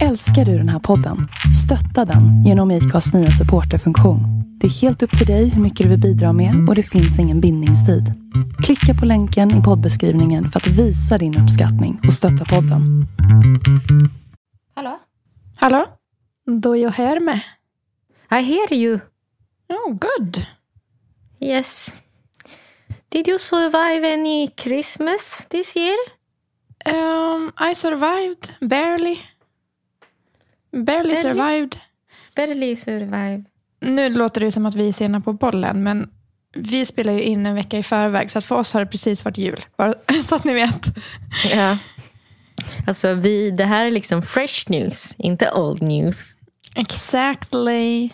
Älskar du den här podden? Stötta den genom IKAs nya supporterfunktion. Det är helt upp till dig hur mycket du vill bidra med och det finns ingen bindningstid. Klicka på länken i poddbeskrivningen för att visa din uppskattning och stötta podden. Hallå? Hallå? Do you hear me? I hear you. Oh, good. Yes. Did you survive any Christmas this year? Um, I survived, barely. Barely survived. Barely survive. Nu låter det som att vi är sena på bollen, men vi spelar ju in en vecka i förväg, så att för oss har det precis varit jul. Bara så att ni vet. Ja. Alltså, vi, det här är liksom fresh news, inte old news. Exactly.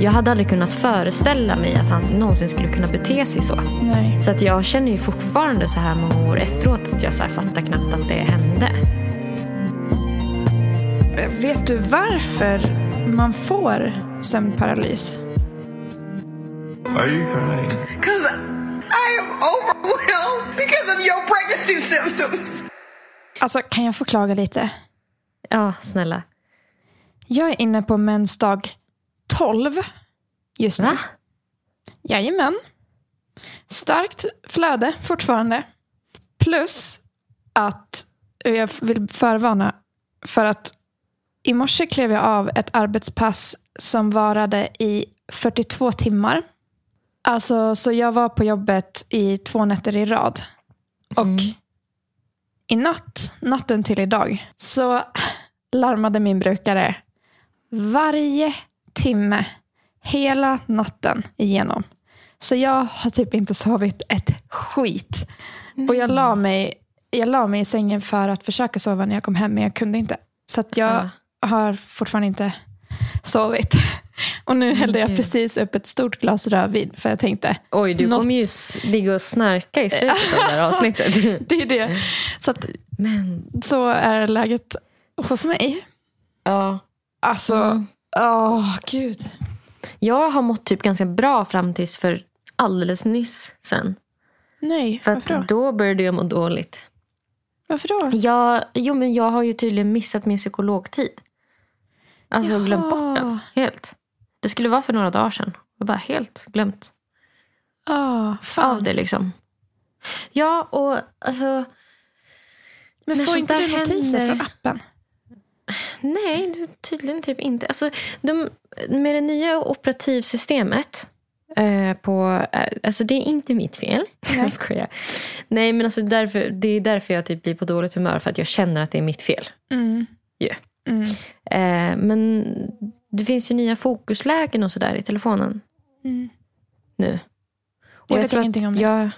Jag hade aldrig kunnat föreställa mig att han någonsin skulle kunna bete sig så. Nej. Så att jag känner ju fortfarande så här många år efteråt att jag så fattar knappt att det hände. Vet du varför man får sömnparalys? Why are you crying? Because I am overwhelmed because of your pregnancy symptoms. Alltså, kan jag få klaga lite? Ja, snälla. Jag är inne på mensdag 12 just nu. Va? Jajamän. Starkt flöde fortfarande. Plus att jag vill förvarna för att i morse klev jag av ett arbetspass som varade i 42 timmar. Alltså, så jag var på jobbet i två nätter i rad. Och i natt, natten till idag, så larmade min brukare varje timme hela natten igenom. Så jag har typ inte sovit ett skit. Och jag la, mig, jag la mig i sängen för att försöka sova när jag kom hem, men jag kunde inte. Så att jag har fortfarande inte sovit. Och nu hällde jag Gud. precis upp ett stort glas rödvin, för jag tänkte, Oj, du Något- kommer ju ligga och snarka i slutet av det här avsnittet. det är det. Så, att, Men, så är läget hos mig. ja. Alltså, Mm. åh gud. Jag har mått typ ganska bra fram tills för alldeles nyss sen. Nej, För varför då? att då började jag må dåligt. Varför då? Jag, jo, men jag har ju tydligen missat min psykologtid. Alltså Jaha. glömt bort den helt. Det skulle vara för några dagar sedan. Jag bara helt glömt Ah, fan. av det liksom. Ja, och alltså... Men får inte du notiser händer- från appen? Nej, tydligen typ inte. Alltså, de, med det nya operativsystemet eh, på... Eh, alltså det är inte mitt fel. Jag skojar. Nej, men alltså därför, det är därför jag typ blir på dåligt humör. För att jag känner att det är mitt fel. Mm. Ju. Mm. Eh, men det finns ju nya fokuslägen och sådär i telefonen Mm. nu. Jag Och vet tror att ingenting om det. Jag,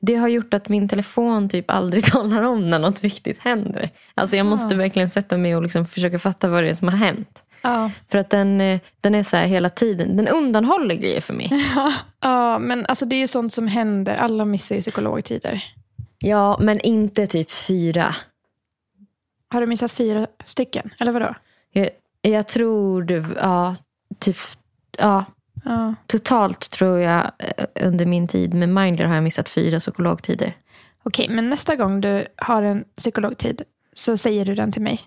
det har gjort att min telefon typ aldrig talar om när något viktigt händer. Alltså jag måste Ah. verkligen sätta mig och liksom försöka fatta vad det är som har hänt. Ja. För att den, eh, den är så här hela tiden. Den undanhåller grejer för mig. ja, men alltså det är ju sånt som händer. Alla missar ju psykologtider. Ja, men inte typ fyra. Har du missat fyra stycken? Eller vadå? Jag, jag tror du, ja, typ, ja, Ja. totalt tror jag eh, under min tid med Mindler har jag missat fyra psykologtider. Okej, men nästa gång du har en psykologtid så säger du den till mig.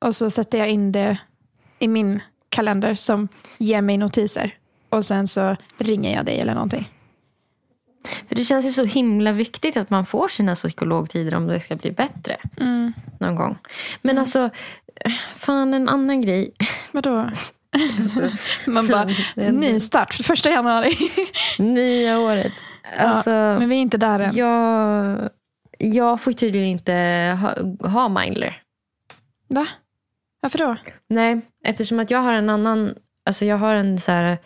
Och så sätter jag in det i min kalender som ger mig notiser. Och sen så ringer jag dig eller någonting. För det känns ju så himla viktigt att man får sina psykologtider om det ska bli bättre Mm. någon gång. Men alltså, eh, fan en annan grej. Vadå? Man bara, ny start, första januari. Nya året. Alltså, Men vi är inte där än. jag, jag får tydligen inte ha, ha Mindler. Va? Varför då? Nej, eftersom att jag har en annan, alltså jag har en så här,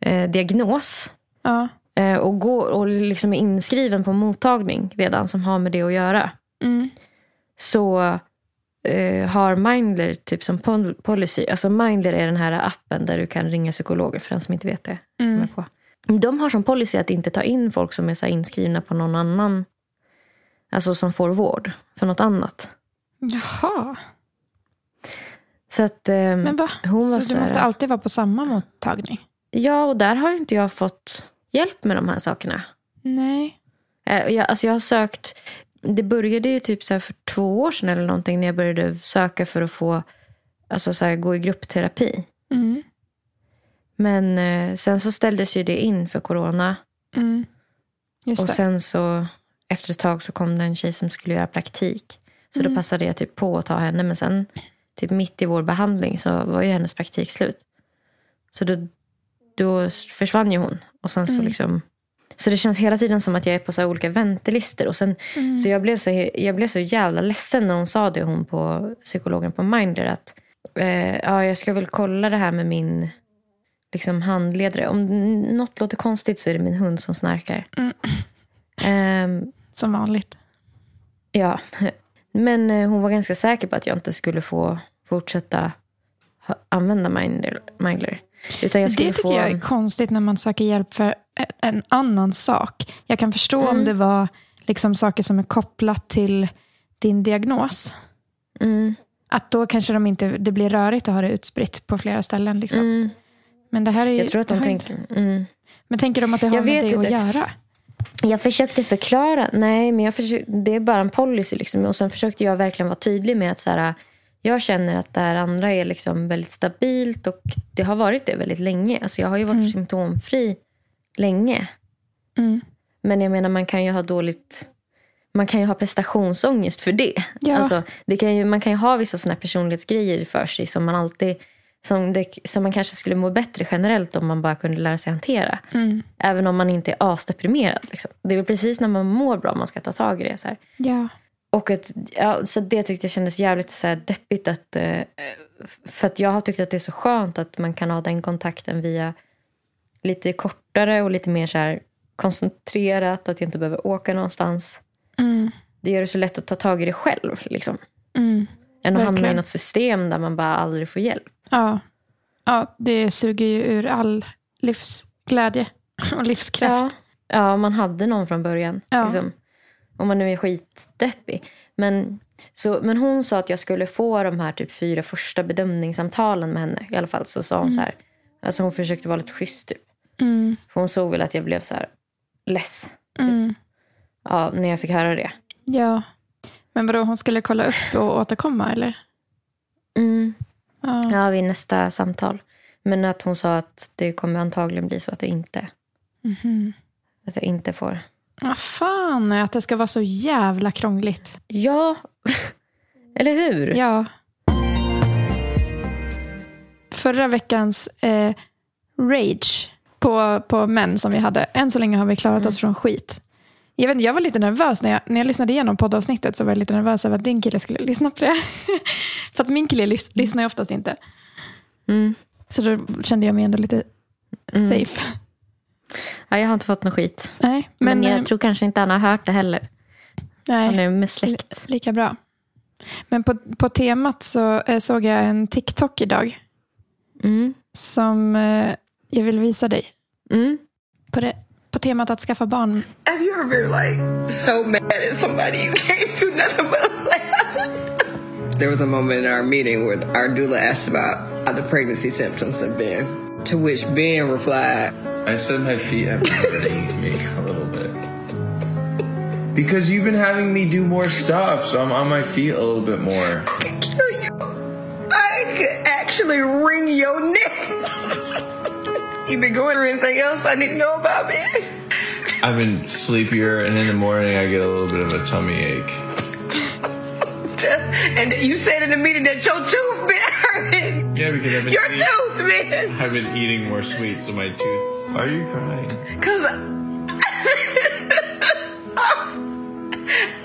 eh, diagnos. Ja. Eh, och, går, och liksom är inskriven på mottagning redan som har med det att göra. Mm. Så eh, har Mindler typ som pol- policy. Alltså Mindler är den här appen där du kan ringa psykologer för den som inte vet det. Mm. På. De har som policy att inte ta in folk som är så inskrivna på någon annan. Alltså som får vård för något annat. Jaha. Så att, eh, Men va? Hon var så så du måste alltid vara på samma mottagning? Ja, och där har ju inte jag fått hjälp med de här sakerna. Nej. Eh, Jag, alltså jag har sökt det började ju typ så för två år sedan eller någonting när jag började söka för att få alltså så här, gå i gruppterapi. Mm. Men eh, sen så ställdes ju det in för corona. Mm. Just Och sen så efter ett tag så kom det en tjej som skulle göra praktik. Så Mm. då passade jag typ på att ta henne. Men sen typ mitt i vår behandling så var ju hennes praktik slut. Så då, då försvann ju hon. Och sen så Mm. liksom så det känns hela tiden som att jag är på så olika väntelistor. Och sen, Mm. Så jag blev, så, jag blev så jävla ledsen när hon sa det, hon på psykologen på Mindler. Att eh, ja, jag ska väl kolla det här med min liksom, handledare. Om något låter konstigt så är det min hund som snarkar. Mm. Ehm, Som vanligt. ja, men eh, hon var ganska säker på att jag inte skulle få fortsätta använda Mindler. Mindler. Utan jag Det tycker få... jag är konstigt när man söker hjälp för en annan sak. Jag kan förstå om Mm. det var liksom saker som är kopplat till din diagnos. Mm, Att då kanske de inte, det blir rörigt att ha det utspritt på flera ställen. Liksom. mm, Men det här är ju, jag tror att de tänker... Mm. Men tänker de att det har Jag med det att göra? Jag försökte förklara. Nej, men jag försökte, det är bara en policy. Liksom. Och sen försökte jag verkligen vara tydlig med att så här, jag känner att det här andra är liksom väldigt stabilt. Och det har varit det väldigt länge. Alltså, jag har ju varit symptomfri länge. Mm. Men jag menar, man kan ju ha dåligt... Man kan ju ha prestationsångest för det. Ja. Alltså, det kan ju, man kan ju ha vissa såna personlighetsgrejer för sig som man alltid... Som, det, som man kanske skulle må bättre generellt om man bara kunde lära sig hantera. Mm. Även om man inte är asdeprimerad. Liksom. Det är väl precis när man mår bra man ska ta tag i det. Så här. Ja. Och att, ja, så det tyckte jag kändes jävligt så här, deppigt. Att, eh, för att jag har tyckt att det är så skönt att man kan ha den kontakten via lite kortare och lite mer så här, koncentrerat. Att jag inte behöver åka någonstans. Mm. Det gör det så lätt att ta tag i det själv. Liksom. Mm. Än att hamna i något system där man bara aldrig får hjälp. Ja. ja, det suger ju ur all livsglädje och livskraft. Ja. ja, man hade någon från början. Ja. Liksom. Om man nu är skitdeppig. Men, så, men hon sa att jag skulle få de här typ fyra första bedömningssamtalen med henne. I alla fall så sa hon så här. Alltså hon försökte vara lite schysst typ. Mm. För hon såg väl att jag blev så här less Mm. ja, när jag fick höra det. Ja. Men vadå, hon skulle kolla upp och återkomma eller? Mm. Ja. Ja, vid nästa samtal. Men att hon sa att det kommer antagligen bli så att jag inte, Mhm. att jag inte får. Vad fan, att det ska vara så jävla krångligt. Ja, eller hur? Ja. Förra veckans eh, rage på, på män som vi hade. Än så länge har vi klarat oss från skit. Jag, vet, inte, jag var lite nervös när jag, när jag lyssnade igenom poddavsnittet. Så var jag lite nervös över att din kille skulle lyssna på det. För att min kille lys, lyssnar ju oftast inte. Mm. Så då kände jag mig ändå lite safe. Ja, jag har inte fått någon skit. Nej, Men, men, jag eh, tror kanske inte han har hört det heller. Han nej, är med släkt. li- lika bra. Men på, på temat så eh, såg jag en TikTok idag. Mm. Som eh, jag vill visa dig. Mm. På, det, på temat att skaffa barn. Have you ever been like so mad at somebody you can't do nothing but laugh? there was a moment in our meeting where our doula asked about the pregnancy symptoms of Ben, to which Ben replied, I said my feet have been hurting me a little bit. Because you've been having me do more stuff, so I'm on my feet a little bit more. I could kill you. I could actually wring your neck. you been going through anything else I didn't know about, me? I've been sleepier, and in the morning I get a little bit of a tummy ache. And you said in the meeting that your tooth been hurting. Yeah, because I've been Your eating, tooth, man. I've been eating more sweets, so my tooth. Why are you crying? Cause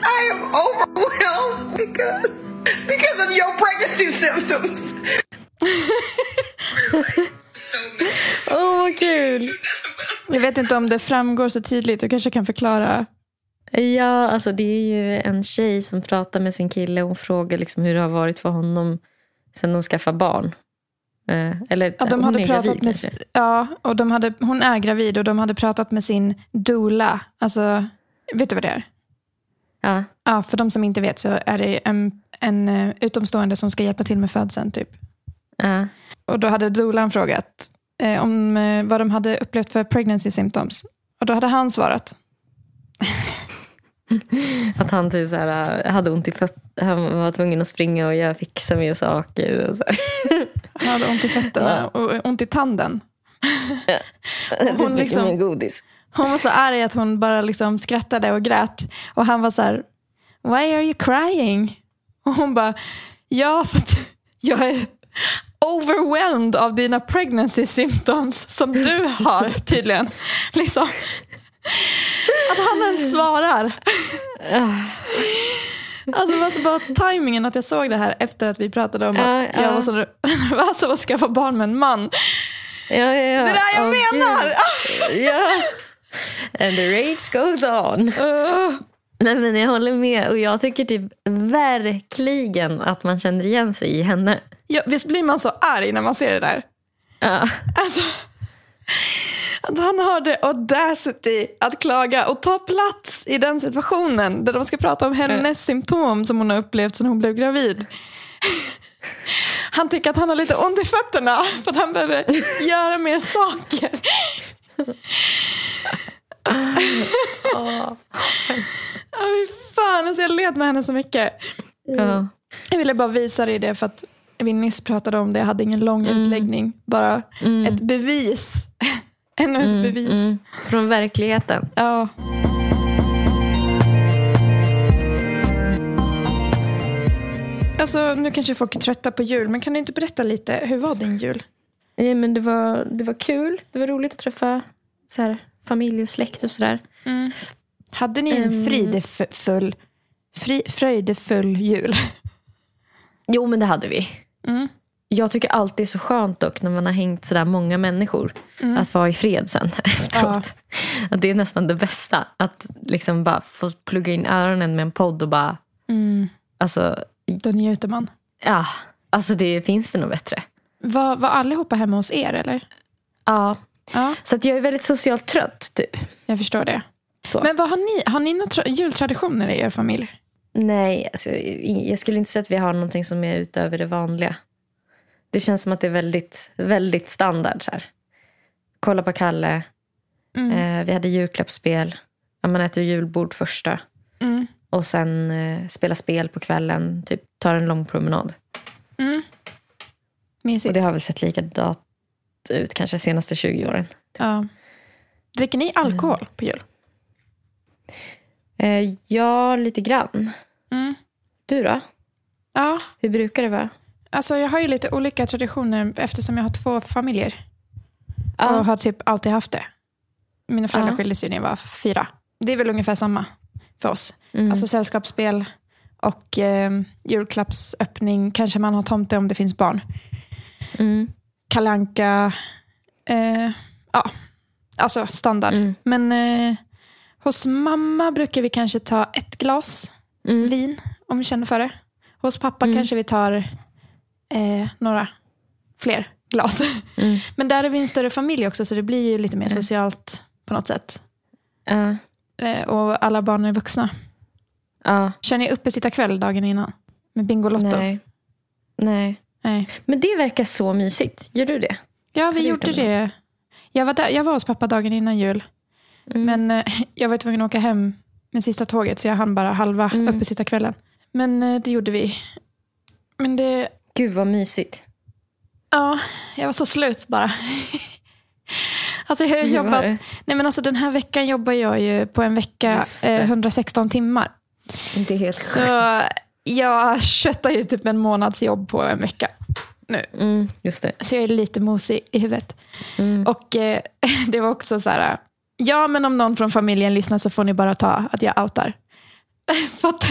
I am overwhelmed because because of your pregnancy symptoms. Åh, vad kul! Jag vet inte om det framgår så tydligt. Du kanske kan förklara. Ja, alltså det är ju en tjej som pratar med sin kille och hon frågar liksom hur det har varit för honom sen de skaffade barn. Eh, eller Ja, de hon hade är pratat gravid med, kanske. ja, och de hade, hon är gravid och de hade pratat med sin doula. Alltså, vet du vad det är? Ja. Ja, för de som inte vet så är det en, en eh, utomstående som ska hjälpa till med födseln. Typ. Ja. Och då hade doulan frågat eh, om eh, vad de hade upplevt för pregnancy symptoms. Och då hade han svarat. Att han typ så här, hade ont i fötterna. Han var tvungen att springa och göra fixa mer saker. Och så här. Han hade ont i fötterna och ont i tanden. Hon hon liksom- med godis. Hon var så arg att hon bara liksom skrattade och grät. Och han var så här, why are you crying? Och hon bara, ja för att jag är overwhelmed av dina pregnancy symptoms som du har tydligen. Liksom. Att han ens svarar. Alltså det var så bara tajmingen att jag såg det här efter att vi pratade om Ja, att ja. jag var så nervös av att skaffa barn med en man. Ja, ja, ja. Det är det här jag Åh, menar! Ja. And the rage goes on. Uh. Nej, men jag håller med. Och jag tycker typ verkligen att man känner igen sig i henne. Ja, visst blir man så arg när man ser det där? Ja. Alltså, att han har det audacity att klaga och ta plats i den situationen där de ska prata om hennes symptom som hon har upplevt sedan hon blev gravid. Han tycker att han har lite ont i fötterna för att han behöver göra mer saker. Ja, fy fan, alltså jag led med henne så mycket. Ja. Jag ville bara visa dig det för att vi nyss pratade om det. Jag hade ingen lång utläggning. Bara ett bevis. Ännu ett bevis. Mm. Från verkligheten. Ja. Alltså, nu kanske folk är trötta på jul, men kan du inte berätta lite? Hur var din jul? Ja, men det, var, det var kul. Det var roligt att träffa så här, familj och släkt och sådär. Hade ni en Ehm. fridefull, fri, fröjdefull jul? Jo, men det hade vi. Mm. Jag tycker alltid det är så skönt dock när man har hängt sådär många människor. Att vara i fred sen efteråt. Att det är nästan det bästa. Att liksom bara få plugga in öronen med en podd och bara... Alltså, Då njuter man. ja. Alltså det finns det nog bättre. Var, var allihopa hemma hos er, eller? Ja. Ja, Så att jag är väldigt socialt trött typ. jag förstår det. Så. Men vad har ni? Har ni några tra- jultraditioner i er familj? Nej, alltså, jag skulle inte säga att vi har någonting som är utöver det vanliga. Det känns som att det är väldigt, väldigt standard. Så här. Kolla på Kalle. Eh, vi hade julklappsspel. Ja, Man äter julbord första. Mm. Och sen eh, spela spel på kvällen. Typ tar en lång promenad. Mysigt. Och det har väl sett likadant ut kanske senaste 20 åren. Ja. Dricker ni alkohol på jul? Eh, ja, lite grann. Mm. Du då? Ja, Hur brukar det vara? Alltså jag har ju lite olika traditioner eftersom jag har två familjer. Ja. Och har typ alltid haft det. Mina föräldrar Ja. skilde sig när jag var fyra. Det är väl ungefär samma för oss. Mm. Alltså sällskapsspel och eh, julklappsöppning. Kanske man har tomte om det finns barn. Mm. Kalanka. Eh, ja, alltså standard. Mm. Men eh, hos mamma brukar vi kanske ta ett glas Mm. vin om vi känner för det. Hos pappa Mm. kanske vi tar eh, några fler glas. Mm. Men där är vi en större familj också så det blir ju lite mer socialt på något sätt. Ja. Eh, och alla barn är vuxna. Ja. Kör ni uppesittarkväll dagen innan? Med Bingolotto? Nej. Nej. Nej. Men det verkar så mysigt. Gör du det? Ja, vi gjorde det. det. Jag var, där, jag var hos pappa dagen innan jul. Mm. Men eh, jag var tvungen att åka hem med sista tåget så jag hann bara halva Mm. uppesittarkvällen. Men eh, det gjorde vi. Men det, Gud vad mysigt. ja, jag var så slut bara. alltså jag har var jobbat, nej men alltså den här veckan jobbar jag ju på en vecka eh, 116 timmar. Det är helt Så jag köttar ju typ en månads jobb på en vecka. Nu. Mm, just det. Så jag är lite mosig i huvudet. Mm. Och eh, det var också så här, ja men om någon från familjen lyssnar så får ni bara ta att jag outar. För att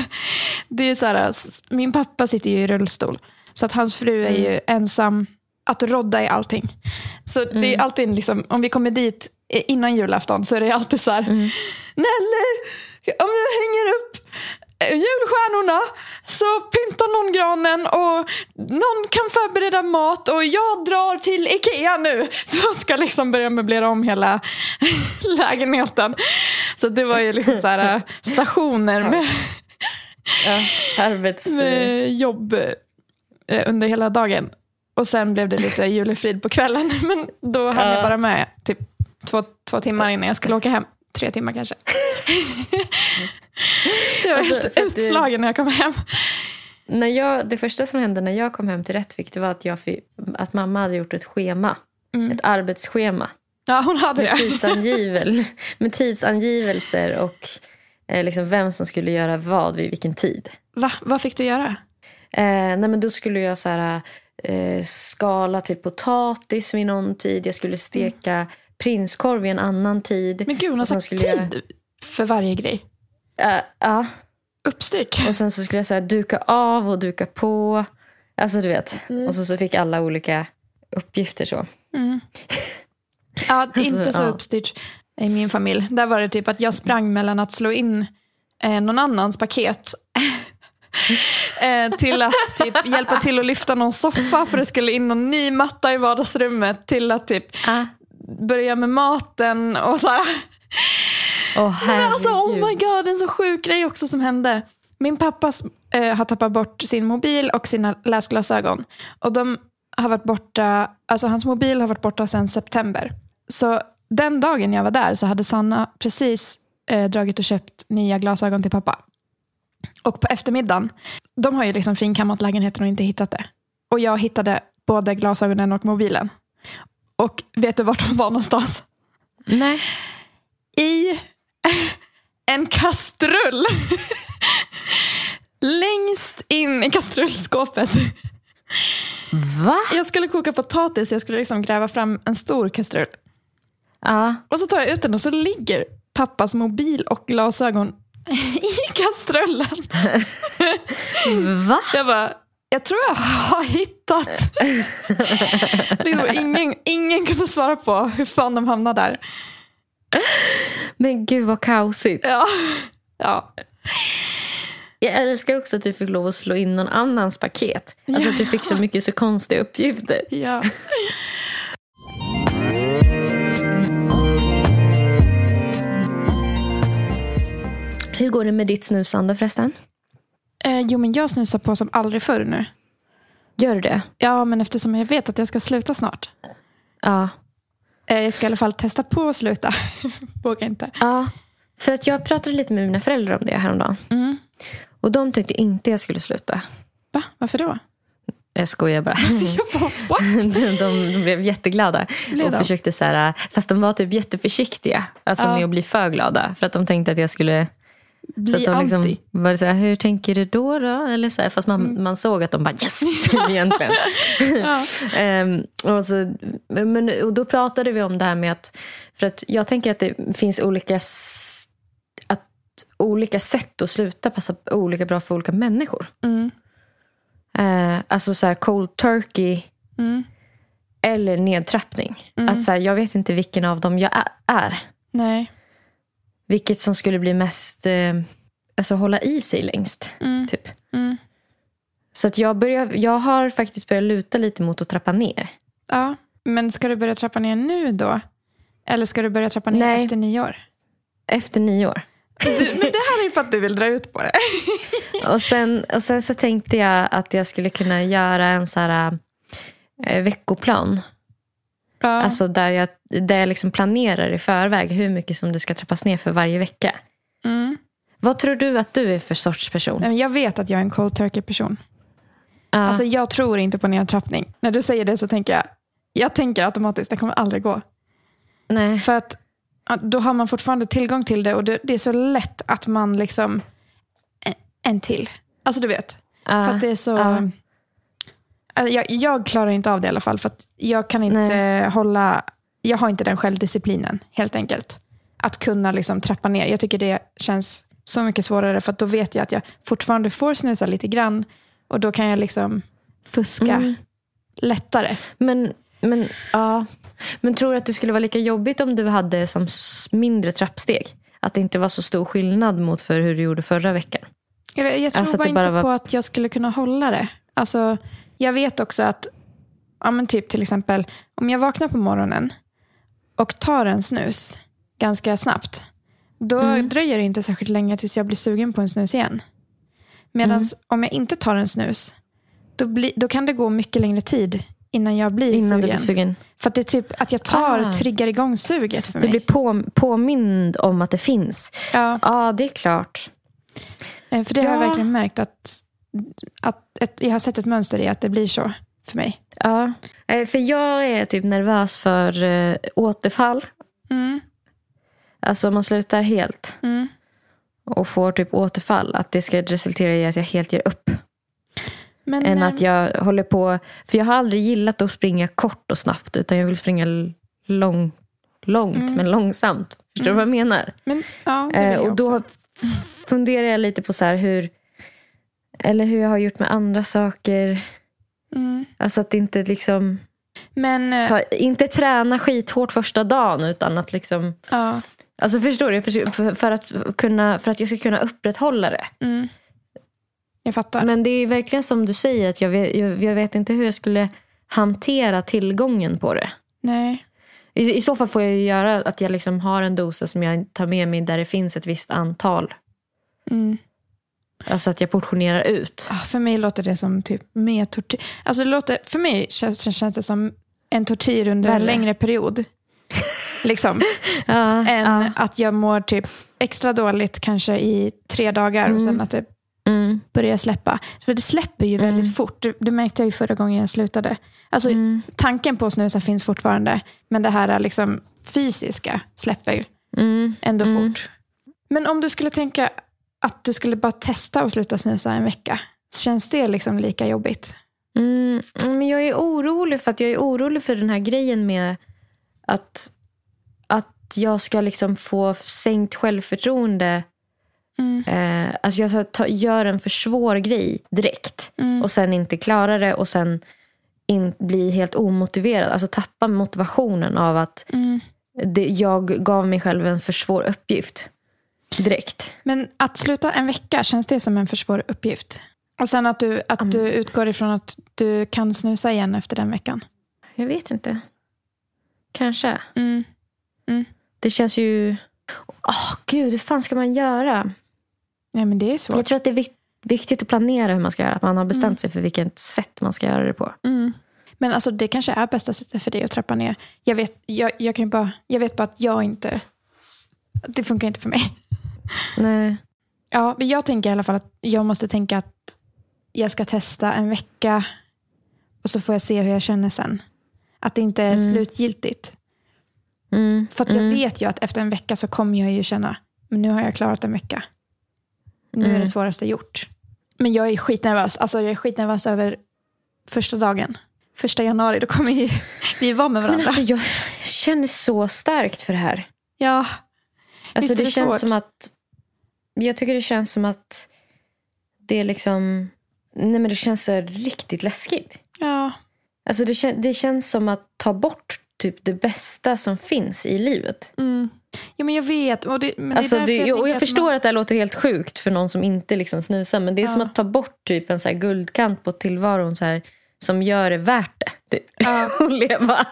det är så här, s- min pappa sitter ju i rullstol. Så att hans fru är ju ensam att rodda i allting. Så det är alltid liksom, om vi kommer dit eh, innan julafton så är det alltid så här, Nelly, om du hänger upp eh, julstjärnorna så pyntar någon granen och någon kan förbereda mat och jag drar till Ikea nu. Jag ska liksom börja möblera om hela lägenheten. Så det var ju liksom så här stationer med, Ja, arbets... med jobb eh, under hela dagen. Och sen blev det lite julefrid på kvällen. Men då hann Ja. jag bara med typ två, två timmar innan jag skulle åka hem. Tre timmar kanske. Så jag var Alltså, helt utslagen när jag kom hem. När jag, det första som hände när jag kom hem till Rättvik det var att, jag att mamma hade gjort ett schema. Ett arbetsschema. Ja, hon hade Med, det. tidsangivel, med tidsangivelser och eh, liksom vem som skulle göra vad vid vilken tid. Va? Vad fick du göra? Eh, nej men då skulle jag så här, eh, skala typ potatis vid någon tid. Jag skulle steka prinskorv vid en annan tid. Men gud, hon har sagt skulle jag- tid för varje grej. Eh, ja. Uppstyrt. Och sen så skulle jag här, duka av och duka på. Alltså du vet. Mm. Och så, så fick alla olika uppgifter så. Ja, inte så ja. uppstyrt i min familj. Där var det typ att jag sprang mellan att slå in eh, någon annans paket eh, till att typ hjälpa till att lyfta någon soffa för det skulle in någon ny matta i vardagsrummet till att typ Ah. börja med maten och så här. Åh Men alltså oh my god, en så sjuk grej också som hände. Min pappa eh, har tappat bort sin mobil och sina läsglasögon. Och de har varit borta, alltså hans mobil har varit borta sedan september. Så den dagen jag var där så hade Sanna precis eh, dragit och köpt nya glasögon till pappa. Och på eftermiddagen, de har ju liksom finkammat lägenheten och inte hittat det. Och jag hittade både glasögonen och mobilen. Och vet du vart de var någonstans? Nej. i en kastrull. Längst in i kastrullskåpet. Va? Jag skulle koka potatis, jag skulle liksom gräva fram en stor kastrull. Ja. Och så tar jag ut den och så ligger pappas mobil och glasögon i kastrullen. Va? Jag bara, jag tror jag har hittat. Ingen, ingen kunde svara på hur fan de hamnade där. Men gud vad kaosigt. Ja. ja. Jag älskar också att du fick lov att slå in någon annans paket. Alltså att du fick så mycket så konstiga uppgifter. ja. Hur går det med ditt snusande förresten? Eh, jo, men jag snusar på som aldrig förr nu. Gör du det? Ja, men eftersom jag vet att jag ska sluta snart. Ja. Eh, jag ska i alla fall testa på att sluta. Vågar inte. ja. För att jag pratade lite med mina föräldrar om det häromdagen. Mm. Och de tyckte inte jag skulle sluta. Va? Varför då? Jag skojar bara. Jag bara, de, de blev jätteglada. Blev och de? försökte så här, fast de var typ jätteförsiktiga. Alltså Ja. med att bli för glada. För att de tänkte att jag skulle... så Bli att de liksom var så här, hur tänker du då? då? Eller så här, fast man, man såg att de bara yes, egentligen. Ehm, och, så, men, och då pratade vi om det här med att, för att jag tänker att det finns olika, att olika sätt att sluta passar olika bra för olika människor. Mm. Eh, alltså så här cold turkey Mm. eller nedtrappning. Att så jag vet inte vilken av dem jag är. Nej. Vilket som skulle bli mest, eh, alltså hålla i sig längst. Mm. Typ. Mm. Så att jag, börjar, jag har faktiskt börjat luta lite mot att trappa ner. Ja. Men ska du börja trappa ner nu då? Eller ska du börja trappa ner Nej. efter nyår? Efter nyår. Du, men det här är ju för att du vill dra ut på det. Och sen, och sen så tänkte jag att jag skulle kunna göra en så här eh, veckoplan. Ja. Alltså där jag, där jag liksom planerar i förväg hur mycket som det ska trappas ner för varje vecka. Mm. Vad tror du att du är för sorts person? Jag vet att jag är en cold turkey-person. Ja. Alltså, jag tror inte på nedtrappning. När du säger det så tänker jag, jag tänker automatiskt, det kommer aldrig gå. nej. För att då har man fortfarande tillgång till det och det, det är så lätt att man liksom, en, en till. Alltså du vet. Ja. För att det är så... Ja. Alltså, Jag, jag klarar inte av det i alla fall. För att jag kan inte Nej. hålla... Jag har inte den självdisciplinen, helt enkelt. Att kunna liksom trappa ner. Jag tycker det känns så mycket svårare. För att då vet jag att jag fortfarande får snusa lite grann. Och då kan jag liksom fuska Mm. lättare. Men, men, ja. men tror du att det skulle vara lika jobbigt om du hade som mindre trappsteg? Att det inte var så stor skillnad mot för hur du gjorde förra veckan? Jag, jag tror Alltså bara bara inte var- på att jag skulle kunna hålla det. Alltså, jag vet också att, ja, men typ till exempel, om jag vaknar på morgonen och tar en snus ganska snabbt, då Mm. dröjer det inte särskilt länge tills jag blir sugen på en snus igen. Medan Mm. om jag inte tar en snus, då, bli, då kan det gå mycket längre tid innan jag blir Innan sugen. du blir sugen? För att det är typ att jag tar, Ah. triggar igång suget för Du mig. blir på, påmind om att det finns. ja. Ja, det är klart. Eh, För det har jag Ja. verkligen märkt att, att ett, jag har sett ett mönster i att det blir så för mig. Ja, Eh, för jag är typ nervös för eh, återfall. Mm. Alltså om man slutar helt Mm. och får typ återfall. Att det ska resultera i att jag helt ger upp. Men, än att jag håller på. För jag har aldrig gillat att springa kort och snabbt. Utan jag vill springa lång, långt Mm. men långsamt. Förstår du vad jag menar? men, ja, Eh, jag och då också. funderar jag lite på så här hur. Eller hur jag har gjort med andra saker. Mm. Alltså att inte liksom. Men, eh, Ta, inte träna skithårt första dagen. Utan att liksom. ja. Alltså förstår du? För, för, att kunna, för att jag ska kunna upprätthålla det. Mm. Jag fattar. Men det är verkligen som du säger. att jag vet, jag, jag vet inte hur jag skulle hantera tillgången på det. Nej. I, I så fall får jag ju göra att jag liksom har en dosa som jag tar med mig där det finns ett visst antal. Mm. Alltså att jag portionerar ut. Ah, för mig låter det som typ mer tortyr. Alltså det låter, för mig känns, känns det som en tortyr under en Värre. längre period. liksom. Ja, Än ja. att jag mår typ extra dåligt kanske i tre dagar och sen att det Mm, börjar släppa. För det släpper ju väldigt fort. Det, det märkte jag ju förra gången jag slutade. Alltså, mm, Tanken på att snusa finns fortfarande. Men det här är liksom fysiska släpper mm, ändå Mm. fort. Men om du skulle tänka att du skulle bara testa att sluta snusa en vecka. Känns det liksom lika jobbigt? mm. Men jag är orolig för att jag är orolig för den här grejen med att, att jag ska liksom få sänkt självförtroende. Mm. Eh, alltså jag ska ta, göra en för svår grej direkt. Mm. och sen inte klara det och sen in, bli helt omotiverad. Alltså tappa motivationen av att Mm. det, jag gav mig själv en för svår uppgift direkt. Men att sluta en vecka, känns det som en för svår uppgift? Och sen att du, att du utgår ifrån att du kan snusa igen efter den veckan? Jag vet inte. Kanske. Mm. Det känns ju... Åh gud, hur fan ska man göra? Ja, men det är svårt. Jag tror att det är vik- viktigt att planera hur man ska göra. Att man har bestämt sig för vilket sätt man ska göra det på. Mm. Men alltså, det kanske är bästa sättet för dig att trappa ner. Jag vet, jag, jag kan bara, jag vet bara att jag inte... Det funkar inte för mig. Nej. Ja, men jag tänker i alla fall att jag måste tänka att jag ska testa en vecka och så får jag se hur jag känner sen. Att det inte är slutgiltigt. Mm. För jag Mm. vet ju att efter en vecka så kommer jag ju känna, men nu har jag klarat en vecka. Nu är Mm. det svåraste gjort. Men jag är skitnervös. Alltså jag är skitnervös över första dagen. Första januari, då kommer vi vara med Men varandra. alltså, jag känner så starkt för det här. ja, Alltså Visst det, det känns svårt? som att... Jag tycker det känns som att det är liksom... Nej men det känns så riktigt läskigt. ja, Alltså det, det känns som att ta bort typ det bästa som finns i livet. mm. ja men jag vet. Och det, men alltså det jag och jag att förstår man- att det här låter helt sjukt för någon som inte liksom snusar. Men det är som Ja. att ta bort typ en så guldkant på tillvaron så här, som gör det värt det. Typ. Ja. att leva.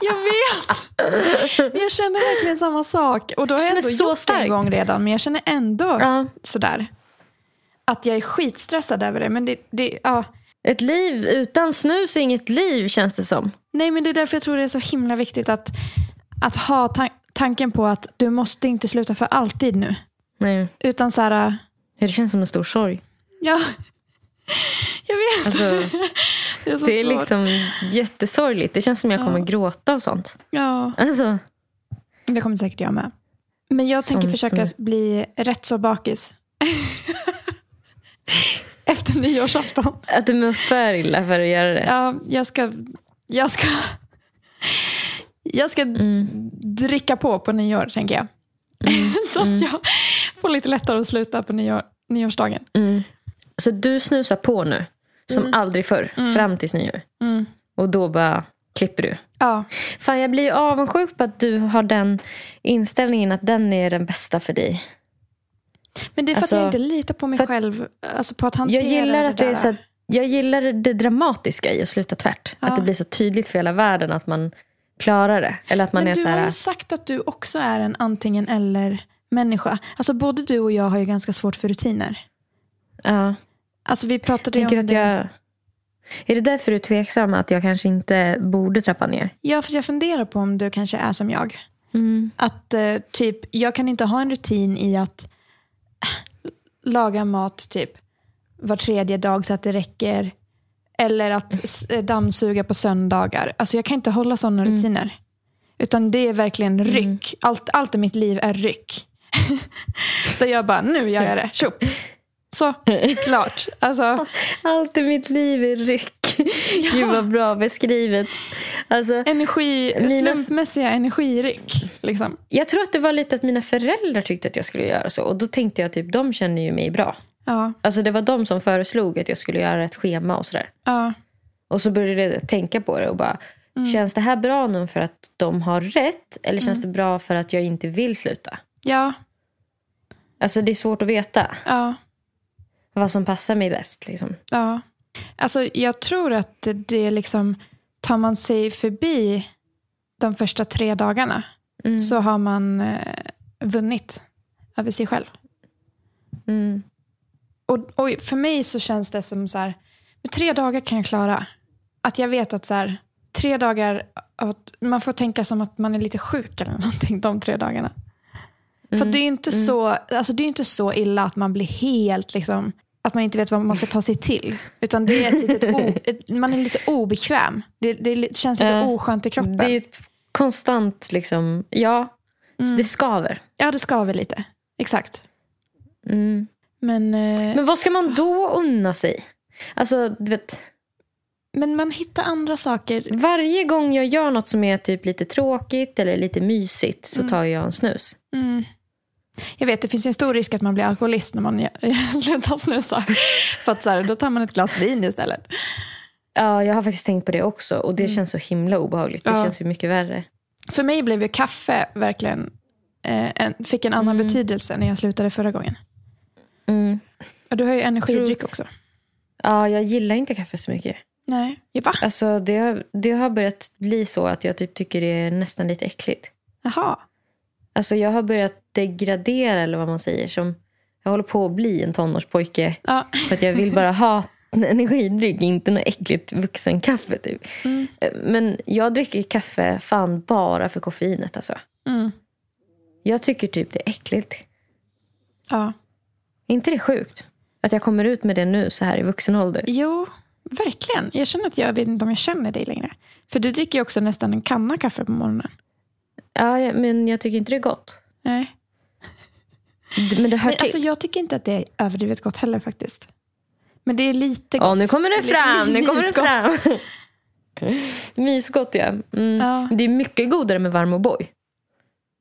Jag vet! Jag känner verkligen samma sak. Och då har jag, ändå så gjort det en gång redan. Men jag känner ändå Ja. sådär. Att jag är skitstressad över det. Men det, det, ja. Ett liv utan snus är inget liv känns det som. Nej, men det är därför jag tror det är så himla viktigt att, att ha tan- tanken på att du måste inte sluta för alltid nu. Nej. Utan så här, Det känns som en stor sorg. ja. Jag vet. Alltså, Det är så det är liksom jättesorgligt. Det känns som jag kommer gråta av sånt. Ja, Alltså, det kommer säkert jag med. Men jag tänker försöka som bli rätt så bakis. Efter nyårsafton. att du mår för illa för att göra det. Ja, jag ska... Jag ska, jag ska dricka på på nyår, tänker jag. så att jag får lite lättare att sluta på nyår, nyårsdagen. Mm. Så du snusar på nu, som aldrig förr, fram tills nyår. Mm. Och då bara klipper du. Ja, Fan, jag blir ju avundsjuk på att du har den inställningen att den är den bästa för dig. men det är för Alltså, att jag inte litar på mig att- själv. Alltså på att hantera Jag gillar att det är där. så att, jag gillar det dramatiska i att sluta tvärt. Ja. Att det blir så tydligt för hela världen att man klarar det. Eller att man Men är du så har här... ju sagt att du också är en antingen eller människa. Alltså både du och jag har ju ganska svårt för rutiner. Ja. Alltså vi pratade ju om att det. jag... Är det därför du är tveksam att jag kanske inte borde trappa ner? Ja, för jag funderar på om du kanske är som jag. Mm. Att eh, typ, jag kan inte ha en rutin i att laga mat typ var tredje dag så att det räcker. Eller att eh, dammsuga på söndagar. Alltså jag kan inte hålla sådana rutiner. Utan det är verkligen ryck. Allt, allt i mitt liv är ryck. Där jag bara, nu gör jag det. Tjopp. Så, klart. Alltså, Allt i mitt liv är ryck. Gud vad bra beskrivet. Alltså, energi, Mina- slumpmässiga energiryck. Liksom. jag tror att det var lite att mina föräldrar tyckte att jag skulle göra så. Och då tänkte jag typ, de känner ju mig bra. Ja, Alltså det var de som föreslog att jag skulle göra ett schema och sådär. ja, Och så började jag tänka på det och bara, känns det här bra nu för att de har rätt? Eller känns det bra för att jag inte vill sluta? ja, Alltså det är svårt att veta ja. Vad som passar mig bäst. Liksom. Ja. Alltså, jag tror att det liksom, tar man sig förbi de första tre dagarna Mm. så har man eh, vunnit över sig själv. Mm. Och, och för mig så känns det som så här, med tre dagar kan jag klara. Att jag vet att så här, tre dagar, att man får tänka som att man är lite sjuk eller någonting de tre dagarna. För att det är ju inte, så, alltså det är inte så illa att man blir helt, liksom, att man inte vet vad man ska ta sig till. Utan det är ett litet o, ett, man är lite obekväm. Det, det känns lite Ja. oskönt i kroppen. Det är ett konstant, liksom, ja, så det skaver. Ja, det skaver lite. Exakt. Mm. Men, eh, men, Men vad ska man då unna sig? Alltså, du vet, man hittar andra saker. varje gång jag gör något som är typ lite tråkigt eller lite mysigt så tar jag en snus. Mm. Jag vet, det finns ju en stor risk att man blir alkoholist när man slutar snusa. För att så här, då tar man ett glas vin istället. Ja, jag har faktiskt tänkt på det också och det känns så himla obehagligt. Det Ja. känns ju mycket värre. För mig blev ju kaffe verkligen, eh, en, fick en annan betydelse när jag slutade förra gången. Mm. Och du har ju energidryck också. Ja, jag gillar inte kaffe så mycket. Nej, va? Alltså, det, har, det har börjat bli så att jag typ tycker det är nästan lite äckligt. Jaha. Alltså, jag har börjat degradera, eller vad man säger. Som, jag håller på att bli en tonårspojke. Ja. För att jag vill bara ha en energidryck, inte något äckligt vuxenkaffe. Typ. Mm. Men jag dricker kaffe fan bara för koffeinet. Alltså. Mm. Jag tycker typ det är äckligt. ja. Är inte det sjukt? Att jag kommer ut med det nu så här i vuxen ålder. Jo, verkligen. Jag känner att jag vet inte om jag känner dig längre. För du dricker ju också nästan en kanna kaffe på morgonen. Ja, ja, men jag tycker inte det är gott. Nej. Men det hör Men till. alltså, jag tycker inte att det är överdrivet gott heller faktiskt. Men det är lite gott. Ja, nu kommer det fram. Nu kommer det fram. Mysgott, ja. Mm. Ja. Det är mycket godare med varm O'boy.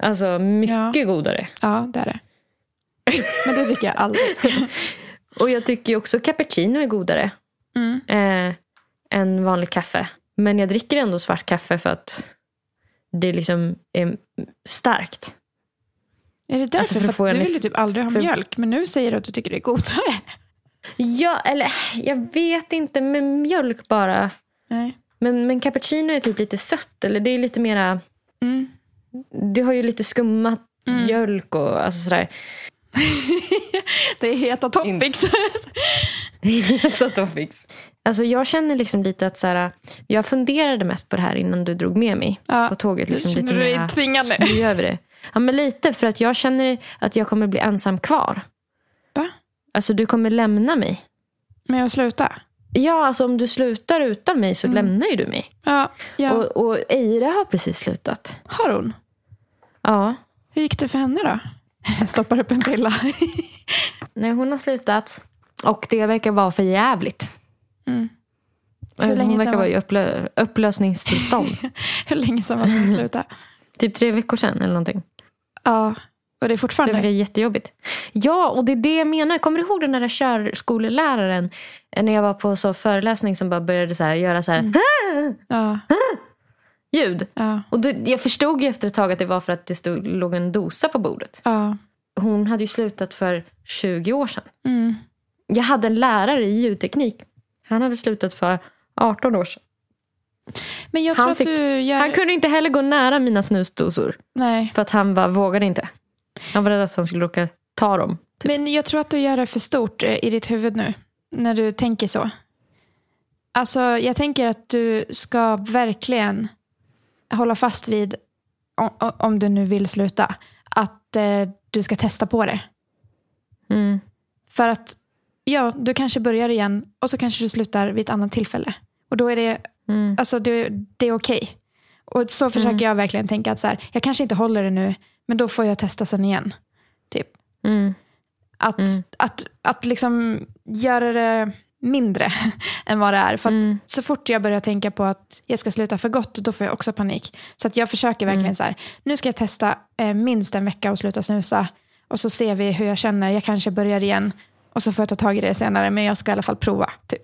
Alltså, mycket godare. Ja, det är det. Men det dricker jag aldrig. Och jag tycker också cappuccino är godare Mm. eh, än vanligt kaffe. Men jag dricker ändå svart kaffe för att det liksom är starkt. Är det därför? Alltså, för för att du en- vill ju typ aldrig ha för- mjölk, men nu säger du att du tycker det är godare. Ja, eller jag vet inte med mjölk bara. Nej. Men, men cappuccino är typ lite sött. Eller det är lite mera... Mm. Det har ju lite skummat mjölk och alltså sådär. Det är heta topics. Heta topics. Alltså jag känner liksom lite att så här, jag funderade mest på det här innan du drog med mig Ja, på tåget. Liksom lite du dig mera tvingande? sly över det. Ja men lite för att jag känner att jag kommer bli ensam kvar. Va? Alltså du kommer lämna mig. Med att sluta? Ja alltså om du slutar utan mig så lämnar ju du mig. Ja. ja. Och, och Eira har precis slutat. Har hon? Ja. Hur gick det för henne då? Jag stoppar upp en pilla. Nej hon har slutat. Och det verkar vara för jävligt. Mm. Hur Hur länge hon verkar var- vara i upplö- upplösningstillstånd. Hur länge sedan var hon slutade? typ tre veckor sedan eller någonting. Ja. Och det är Det fortfarande? verkar jättejobbigt. Ja, och det är det jag menar. Kommer du ihåg den där körskoleläraren? När jag var på så föreläsning som bara började så här, göra så här Ja. ljud. Ja. Och då, jag förstod ju efter ett tag att det var för att det stod, låg en dosa på bordet. Ja. Hon hade ju slutat för 20 år sedan. Mm. Jag hade en lärare i ljudteknik. Han hade slutat för 18 år sedan. Men jag Han tror att fick- du gör... Han kunde inte heller gå nära mina snusdosor. Nej. För att han bara vågade inte. Han var rädd att han skulle råka ta dem. Typ. Men jag tror att du gör det för stort eh, i ditt huvud nu. När du tänker så. Alltså, jag tänker att du ska verkligen hålla fast vid, om, om du nu vill sluta, att eh, du ska testa på det. Mm. För att ja, du kanske börjar igen och så kanske du slutar vid ett annat tillfälle. Och då är det, Mm. alltså det, det är okej. Och så försöker jag verkligen tänka att så här, jag kanske inte håller det nu, men då får jag testa sen igen. Typ. Mm. Att, Mm. att, att liksom göra det mindre än vad det är. För att Mm. så fort jag börjar tänka på att jag ska sluta för gott, då får jag också panik. Så att jag försöker verkligen Mm. så här, nu ska jag testa eh, minst en vecka och sluta snusa. Och så ser vi hur jag känner, jag kanske börjar igen. Och så får jag ta tag i det senare, men jag ska i alla fall prova. Typ.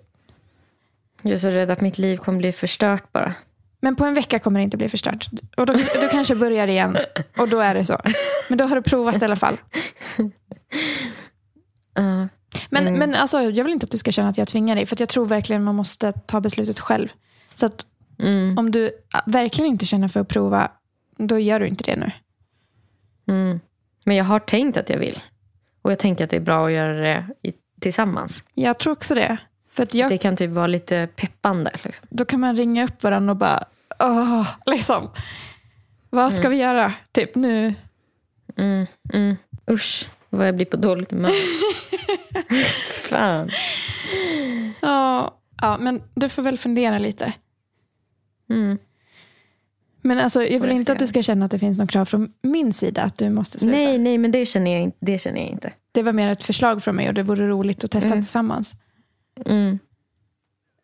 Jag är så rädd att mitt liv kommer bli förstört bara. Men på en vecka kommer det inte bli förstört. Och då, du kanske börjar igen och då är det så. Men då har du provat i alla fall. Ja. Men, Mm. men alltså, jag vill inte att du ska känna att jag tvingar dig. För jag tror verkligen man måste ta beslutet själv. Så att Mm. om du verkligen inte känner för att prova, då gör du inte det nu. Mm. Men jag har tänkt att jag vill. Och jag tänker att det är bra att göra det i, tillsammans. Jag tror också det. För att jag, Det kan typ vara lite peppande. Liksom. då kan man ringa upp varandra och bara, åh, liksom. Vad ska vi göra? Typ nu. Mm. Mm. Usch, vad jag blir på dåligt humör. Fan. Ja. ja, men du får väl fundera lite. Mm. Men alltså, jag vill jag inte att du ska känna att det finns något krav från min sida att du måste sluta. Nej, nej, men det känner, jag, inte- det känner jag inte. Det var mer ett förslag från mig och det vore roligt att testa Mm. tillsammans. Mm.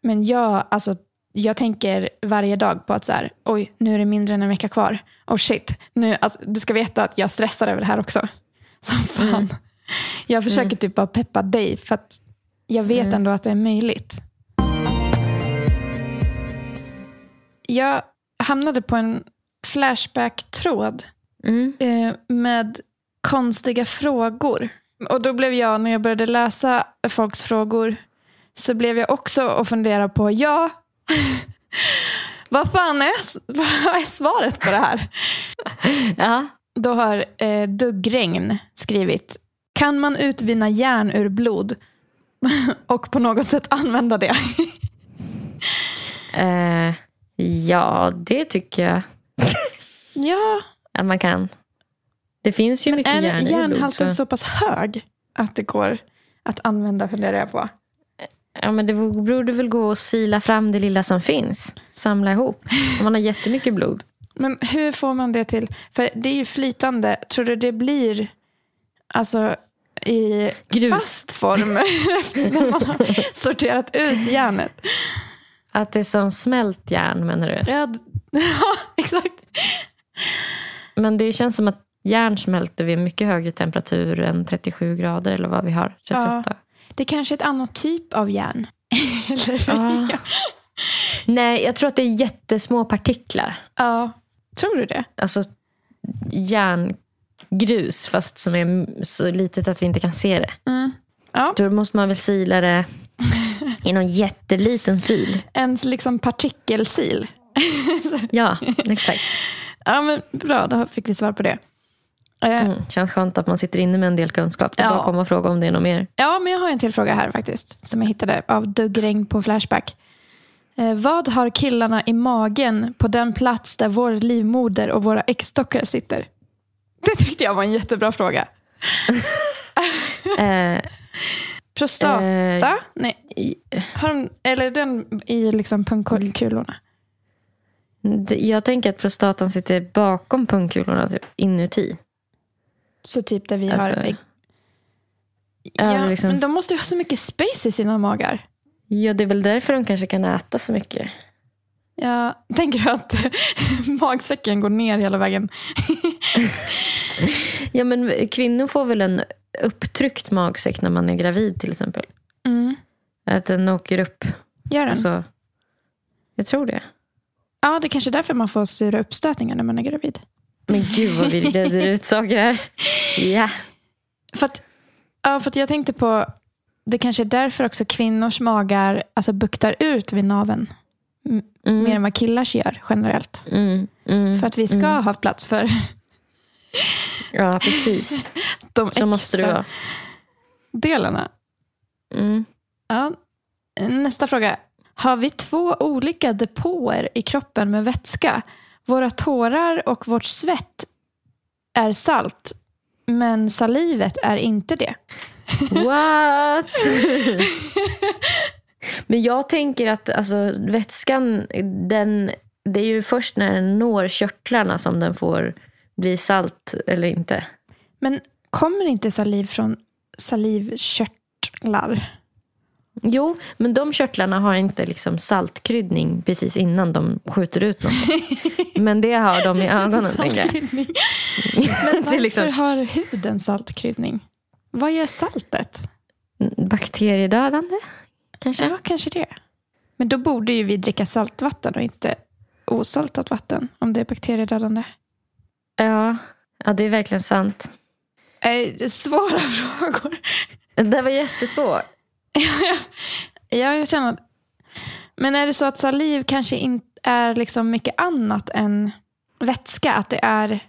Men jag, alltså, jag tänker varje dag på att så här, oj, nu är det mindre än en vecka kvar. Oh shit, nu, alltså, du ska veta att jag stressar över det här också. Som fan. Mm. Jag försöker typ bara peppa dig för att jag vet Mm. ändå att det är möjligt. Jag hamnade på en Flashback-tråd Mm. eh, med konstiga frågor. Och då blev jag, när jag började läsa folks frågor, så blev jag också och fundera på, ja, vad fan är, vad är svaret på det här? Ja. Då har eh, Duggregn skrivit, kan man utvinna järn ur blod och på något sätt använda det? Eh, ja, det tycker jag ja, att man kan. Det finns ju mycket är järn i blod. järnhalten Så. så pass hög att det går att använda, funderar jag på. Ja, men det borde väl gå att sila fram det lilla som finns. Samla ihop. Om man har jättemycket blod. Men hur får man det till? För det är ju flytande. Tror du det blir alltså i Grus. fast form när man har sorterat ut järnet? Att det är som smält järn menar du? Ja, ja, exakt. Men det känns som att järn smälter vid mycket högre temperatur än 37 grader eller vad vi har. 38. Det är kanske är ett annat typ av järn. Eller? Ja. Nej, jag tror att det är jättesmå partiklar. ja. Tror du det? Alltså järngrus fast som är så litet att vi inte kan se det. Mm. Ja. Då måste man väl sila det i någon jätteliten sil. En liksom partikelsil. Ja, exakt. Ja, men bra, då fick vi svar på det. Mm. Känns skönt att man sitter inne med en del kunskap. Det är Ja. bara att komma och fråga om det är något mer. Ja, men jag har en till fråga här faktiskt. Som jag hittade av Duggregn på Flashback. Eh, vad har killarna i magen på den plats där vår livmoder och våra äggstockar sitter? Det tyckte jag var en jättebra fråga. Eh, Prostata? Eh, Nej. Har de, eller den i liksom pungkulorna? jag tänker att prostatan sitter bakom pungkulorna, typ, inuti. Så typ där vi Alltså, har. Ja, liksom- Men de måste ju ha så mycket space i sina magar. Ja, det är väl därför de kanske kan äta så mycket. Ja, tänker du att magsäcken går ner hela vägen? Ja, men kvinnor får väl en upptryckt magsäck när man är gravid till exempel. Mm. Att den åker upp. Gör den? Alltså, jag tror det. Ja, det är kanske är därför man får sura uppstötningar när man är gravid. Men gud vad vi reder ut saker här. Ja. För att, ja, för att jag tänkte på, det kanske är därför också kvinnors magar alltså, buktar ut vid naveln. M- Mm. Mer än vad killars gör generellt. Mm, mm, För att vi ska mm. ha plats för Ja, precis. de Så måste det vara. delarna. Mm. Ja. Nästa fråga. Har vi två olika depåer i kroppen med vätska? Våra tårar och vårt svett är salt, men salivet är inte det. What? Men jag tänker att alltså, vätskan, den, det är ju först när den når körtlarna som den får bli salt eller inte. Men kommer inte saliv från salivkörtlar? Jo, men de körtlarna har inte liksom saltkryddning precis innan de skjuter ut något. Men det har de i ögonen. Saltkryddning. Men är liksom Varför har huden saltkryddning? Vad gör saltet? bakteriedödande, kanske? Ja, kanske det. Men då borde ju vi dricka saltvatten och inte osaltat vatten om det är bakteriedödande. Ja, ja det är verkligen sant. Eh, svåra frågor. Det var jättesvårt. Ja, jag känner att... Men är det så att saliv kanske inte är liksom mycket annat än vätska? Att det är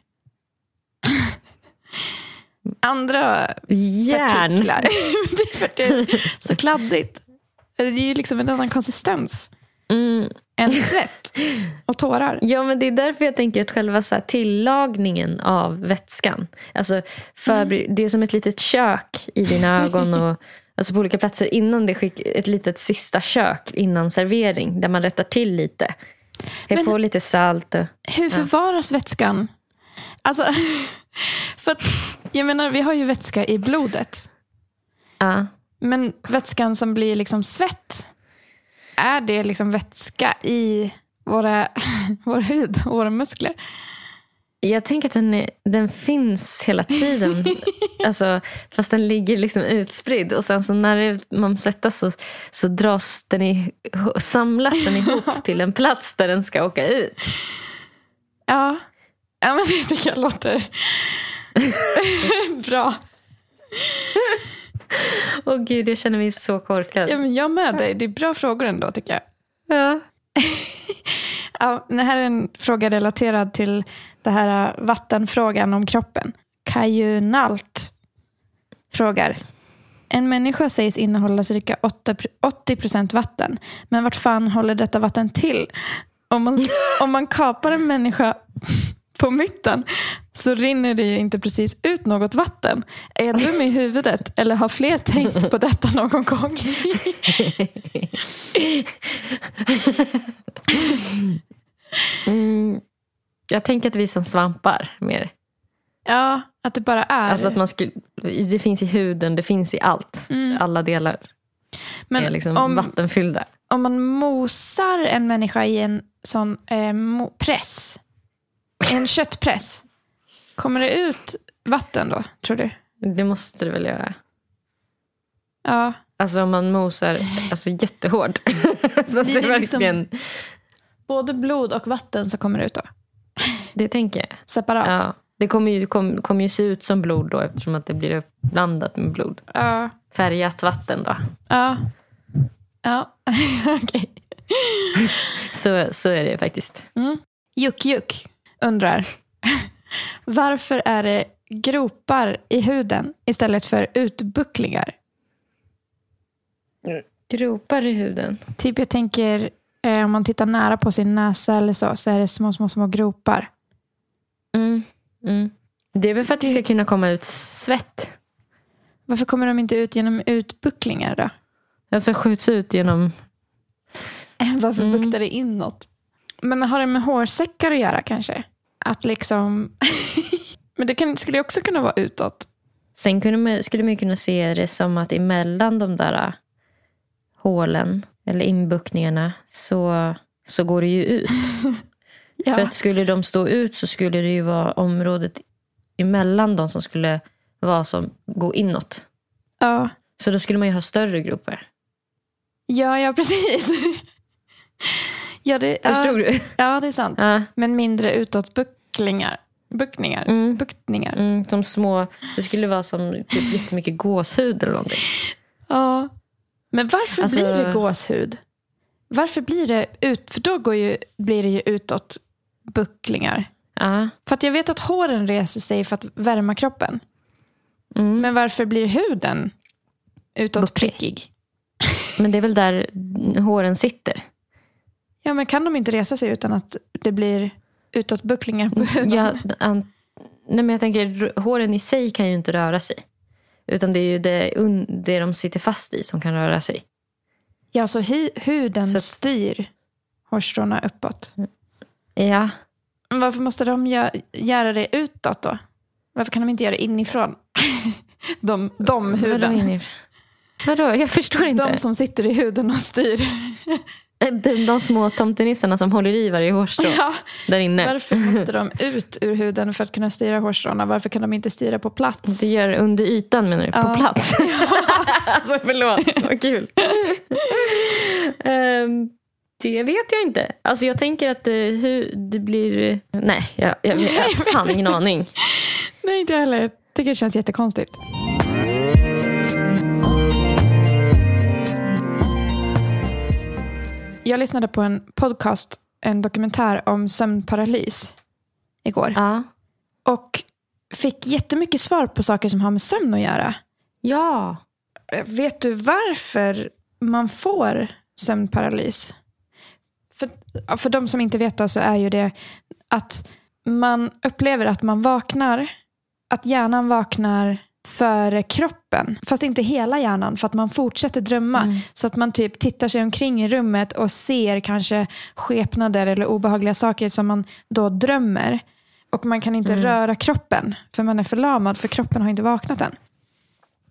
andra Järn. partiklar? det är så kladdigt. Det är ju liksom en annan konsistens Mm. än svett och tårar. Ja, men det är därför jag tänker att själva så här, tillagningen av vätskan. Alltså, förber- Det är som ett litet kök i dina ögon och alltså på olika platser innan det skick ett litet sista kök innan servering där man rättar till lite. Häll på lite salt. Och, Hur förvaras vätskan? Alltså, för att, jag menar, vi har ju vätska i blodet. ja. Men vätskan som blir liksom svett, är det liksom vätska i våra, vår hud och våra muskler? Jag tänker att den, är, den finns hela tiden. alltså, fast den ligger liksom utspridd. Och sen så när det, man svettas så, så dras den i, samlas den ihop till en plats där den ska åka ut. Ja, ja men det tycker jag låter bra. Åh gud, jag känner mig så korkad. Ja, men jag med dig. Det är bra frågor ändå tycker jag. Ja. Ja, det här är en fråga relaterad till det här äh, vattenfrågan om kroppen. Kajunalt frågar. En människa sägs innehålla cirka 8 80% vatten. Men vart fan håller detta vatten till? Om man, om man kapar en människa på mitten så rinner det ju inte precis ut något vatten. Är jag dum i huvudet eller har fler tänkt på detta någon gång? Mm, jag tänker att vi är som svampar mer. Ja, att det bara är. Alltså att man skulle, det finns i huden, det finns i allt. Alla delar Men är liksom om, vattenfyllda. om man mosar en människa i en sån eh, press, en köttpress, kommer det ut vatten då, tror du? Det måste det väl göra. Ja. Alltså om man mosar alltså, jättehårt. så att det det liksom- verkligen... Både blod och vatten som kommer ut då, Det tänker jag. separat. Ja. Det kommer ju, kom, kommer ju se ut som blod då eftersom att det blir uppblandat med blod. Ja. Färgat vatten då. Ja. Ja, okej. Så, så är det faktiskt. Juck Juck undrar, varför är det gropar i huden istället för utbucklingar? Gropar i huden. Typ jag tänker eh, om man tittar nära på sin näsa eller så, så är det små, små, små gropar. Mm. Mm. Det är väl för att det ska kunna komma ut svett. Varför kommer de inte ut genom utbucklingar då? Alltså skjuts ut genom... Varför Mm. buktar det inåt? Men har det med hårsäckar att göra kanske? Att liksom... Men det kan, skulle också kunna vara utåt. Sen kunde man, skulle man kunna se det som att emellan de där äh, hålen eller inbuktningarna så, så går det ju ut. För att skulle de stå ut så skulle det ju vara området emellan dem som skulle vara som gå inåt. ja. Så då skulle man ju ha större gropar. ja, ja precis. ja, det, Förstod ja, du? ja, det är sant. Ja. Men mindre utåtbucklingar. Buckningar. Mm. Buktningar. Mm, som små, det skulle vara som typ jättemycket gåshud eller någonting. Ja. Men varför Alltså- blir det gåshud? Varför blir det ut? För då går ju, blir det ju utåt bucklingar. Ja. För att jag vet att håren reser sig för att värma kroppen. Mm. Men varför blir huden utåt Bucklig. prickig? Men det är väl där håren sitter. Ja, men kan de inte resa sig utan att det blir utåtbucklingar på huden? Ja, an, nej men jag tänker, håren i sig kan ju inte röra sig. Utan det är ju det, det de sitter fast i som kan röra sig. Ja, så hi- huden Så att- styr hårstråna uppåt. Ja. Men Varför måste de gö- göra det utåt då? Varför kan de inte göra det inifrån? de, de Vadå, huden. inif- Vadå? Jag förstår inte. De som sitter i huden och styr. De, de små tomtenissarna som håller i varje hårstrå Ja, där inne. varför måste de ut ur huden för att kunna styra hårstråna? Varför kan de inte styra på plats? Det gör under ytan menar du? På Ja. plats? alltså förlåt, vad kul. Ehm, det vet jag inte. Alltså jag tänker att det, hur det blir... Nej, jag, jag, vet- jag har fan ingen aning. Nej, inte jag heller. Jag tycker det känns jättekonstigt. Jag lyssnade på en podcast, en dokumentär om sömnparalys igår. Ja. Och fick jättemycket svar på saker som har med sömn att göra. Ja. Vet du varför man får sömnparalys? För, för de som inte vet då, så är ju det att man upplever att man vaknar, att hjärnan vaknar före kroppen. Fast inte hela hjärnan, för att man fortsätter drömma. Så att man typ tittar sig omkring i rummet och ser kanske skepnader eller obehagliga saker som man då drömmer. Och man kan inte röra kroppen, för man är förlamad, för kroppen har inte vaknat än.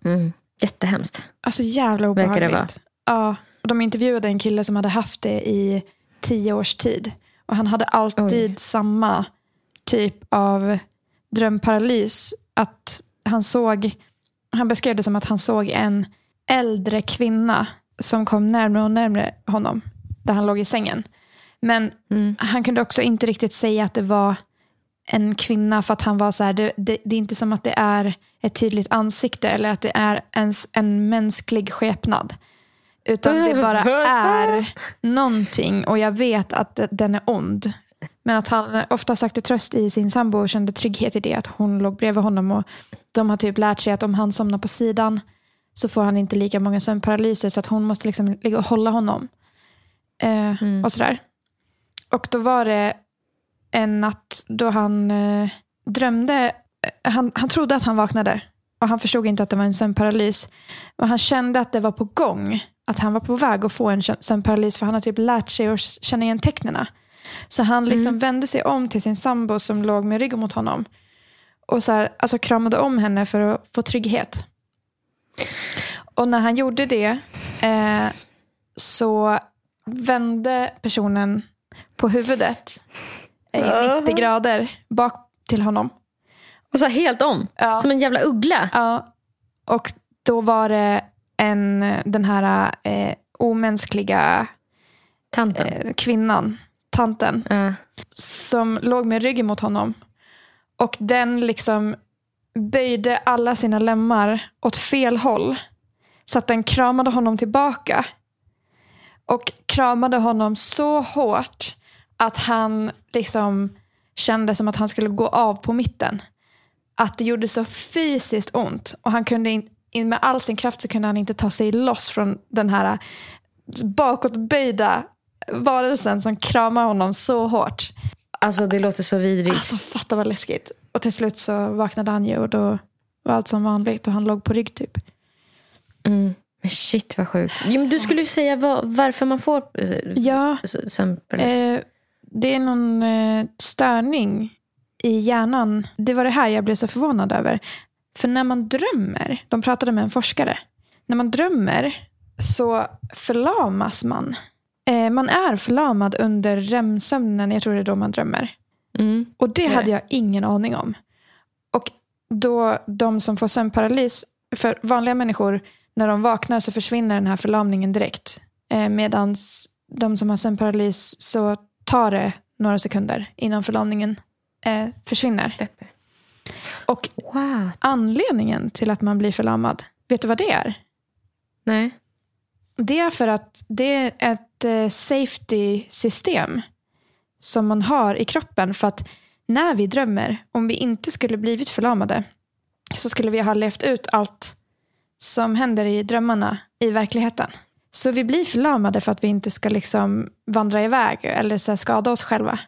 Mm. Jättehemskt. Alltså jävla Verkar det obehagligt. Ja, och de intervjuade en kille som hade haft det i tio års tid. Och han hade alltid Oj. samma typ av drömparalys. Att han såg, han beskrev det som att han såg en äldre kvinna som kom närmare och närmare honom. Där han låg i sängen. Men Mm. han kunde också inte riktigt säga att det var en kvinna för att han var så här, det, det, det är inte som att det är ett tydligt ansikte eller att det är ens en mänsklig skepnad. Utan det bara är någonting och jag vet att den är ond. Men att han ofta sökte tröst i sin sambo och kände trygghet i det, att hon låg bredvid honom. Och de har typ lärt sig att om han somnar på sidan så får han inte lika många sömnparalyser så att hon måste liksom ligga och hålla honom. Eh, Och sådär. Och då var det en natt då han eh, drömde, eh, han, han trodde att han vaknade och han förstod inte att det var en sömnparalys. Och han kände att det var på gång, att han var på väg att få en sö- sömnparalys för han har typ lärt sig att känna igen tecknena. Så han liksom vände sig om till sin sambo som låg med ryggen mot honom och så här, alltså kramade om henne för att få trygghet. Och när han gjorde det eh, så vände personen på huvudet i 90 grader bak till honom. Och så helt om. Ja. Som en jävla uggla. Ja, och då var det en, den här eh, omänskliga Tanten. eh, kvinnan, tanten, Ja. som låg med ryggen mot honom. Och den liksom böjde alla sina lemmar åt fel håll. Så att den kramade honom tillbaka. Och kramade honom så hårt att han liksom kände som att han skulle gå av på mitten. Att det gjorde så fysiskt ont. Och han kunde in, in med all sin kraft så kunde han inte ta sig loss från den här bakåtböjda varelsen som kramar honom så hårt. Alltså det låter så vidrigt. Alltså fatta vad läskigt. Och till slut så vaknade han ju och då var allt som vanligt och han låg på rygg typ. Mm. Men shit vad sjukt. Jo, men du skulle ju säga vad, varför man får eh, Ja, sömnparalys. eh, det är någon eh, störning i hjärnan. Det var det här jag blev så förvånad över. För när man drömmer, de pratade med en forskare. När man drömmer så förlamas man. Eh, man är förlamad under REM-sömnen, jag tror det är då man drömmer. Mm. Och det hade jag ingen aning om. Och då de som får sömnparalys, för vanliga människor, när de vaknar så försvinner den här förlamningen direkt. Eh, Medan de som har sömnparalys så tar det några sekunder innan förlamningen eh, försvinner. Släpper. Och Wow. anledningen till att man blir förlamad, vet du vad det är? Nej. Det är för att det är ett eh, safety-system som man har i kroppen. För att när vi drömmer, om vi inte skulle blivit förlamade, så skulle vi ha levt ut allt som händer i drömmarna i verkligheten. Så vi blir förlamade för att vi inte ska liksom vandra iväg eller så skada oss själva.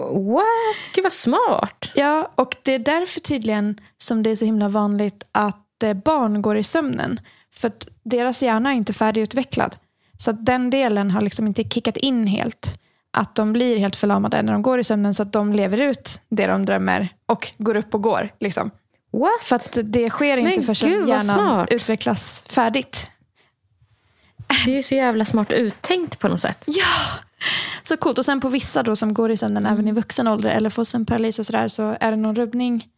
What? Gud vad smart. Ja, och det är därför tydligen som det är så himla vanligt att eh, barn går i sömnen. För att deras hjärna är inte färdigutvecklad. Så att den delen har liksom inte kickat in helt. Att de blir helt förlamade när de går i sömnen så att de lever ut det de drömmer och går upp och går. Liksom. What? För att det sker inte Men förrän gud, vad hjärnan smart. utvecklas färdigt. Det är ju så jävla smart uttänkt på något sätt. Så coolt. Och sen på vissa då som går i sömnen även i vuxen ålder eller får sömnparalys och sådär så är det någon rubbning.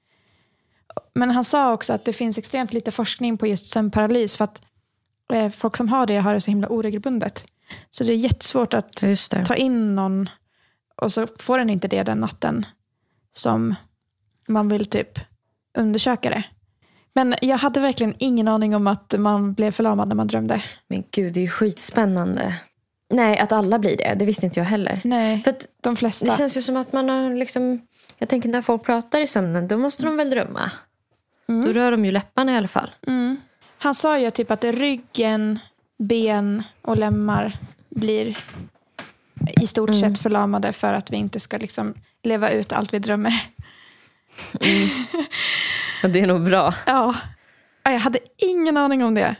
Men han sa också att det finns extremt lite forskning på just sömnparalys för att eh, folk som har det har det så himla oregelbundet. Så det är jättesvårt att ta in någon och så får den inte det den natten som man vill typ undersöka det. Men jag hade verkligen ingen aning om att man blev förlamad när man drömde. Men gud, det är ju skitspännande. Nej, att alla blir det. Det visste inte jag heller. Nej, För att de flesta. det känns ju som att man har liksom... Jag tänker när folk pratar i sömnen, då måste de väl drömma. Då rör de ju läpparna i alla fall. Mm. Han sa ju typ att ryggen, ben och lemmar blir i stort Mm. sett förlamade för att vi inte ska liksom leva ut allt vi drömmer. Och det är nog bra. Ja, Jag hade ingen aning om det.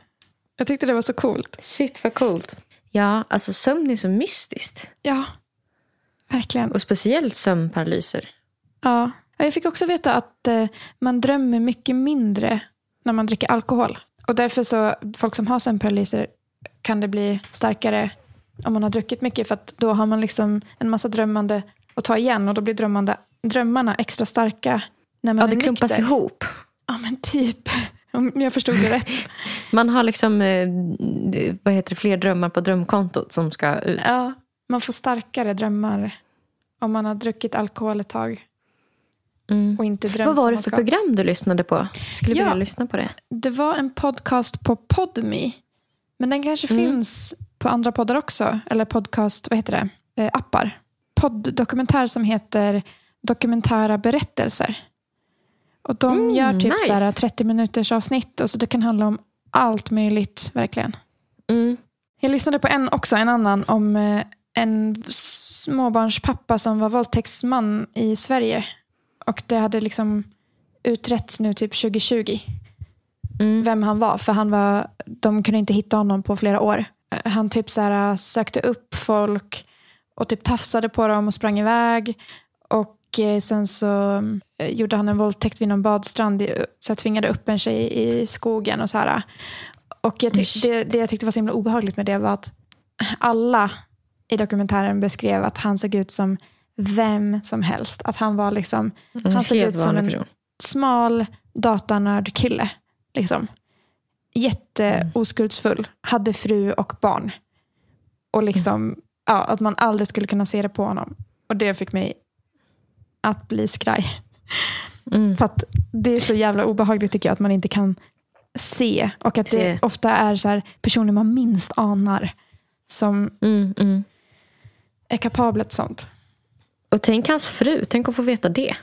Jag tyckte det var så coolt. Shit vad coolt. Ja, alltså sömn är så mystiskt. Ja, verkligen. Och speciellt sömnparalyser. Ja. Ja, Jag fick också veta att eh, man drömmer mycket mindre när man dricker alkohol. Och därför så, folk som har sömnparalyser kan det bli starkare om man har druckit mycket. För att då har man liksom en massa drömmande att ta igen och då blir drömmande, drömmarna extra starka när man Ja, är det klumpas nykter. ihop. Ja, men typ. Om jag förstod det rätt. Man har liksom, eh, vad heter det, fler drömmar på drömkontot som ska ut. Ja, man får starkare drömmar om man har druckit alkohol ett tag Mm. och inte drömt Vad var det för program du lyssnade på? Skulle Ja. vilja lyssna på det. Det var en podcast på Podme. Men den kanske Mm. finns på andra poddar också. Eller podcast, vad heter det? Eh, appar. Podd-dokumentär som heter Dokumentära berättelser. Och de Mm, gör typ nice. så här 30 minuters avsnitt. Och så det kan handla om allt möjligt, verkligen. Mm. Jag lyssnade på en också, en annan, om eh, en småbarnspappa som var våldtäktsman i Sverige. Och det hade liksom utretts nu typ 2020 Mm. vem han var. För han var, de kunde inte hitta honom på flera år. Eh, Han typ så här, sökte upp folk och typ tafsade på dem och sprang iväg. Och eh, sen så eh, gjorde han en våldtäkt vid någon badstrand. i- Så jag tvingade upp en tjej i skogen och så här. Och jag det, det jag tyckte var så himla obehagligt med det var att alla i dokumentären beskrev att han såg ut som vem som helst. Att han var liksom, han såg ut som en person. smal datanördkille. Liksom. Jätte Mm. Hade fru och barn. Och liksom, ja, att man aldrig skulle kunna se det på honom. Och det fick mig att bli skraj. Mm. För att det är så jävla obehagligt tycker jag att man inte kan se. Och att det Se. ofta är så här personer man minst anar som Mm, mm. är kapabla till sånt. Och tänk hans fru, tänk att få veta det.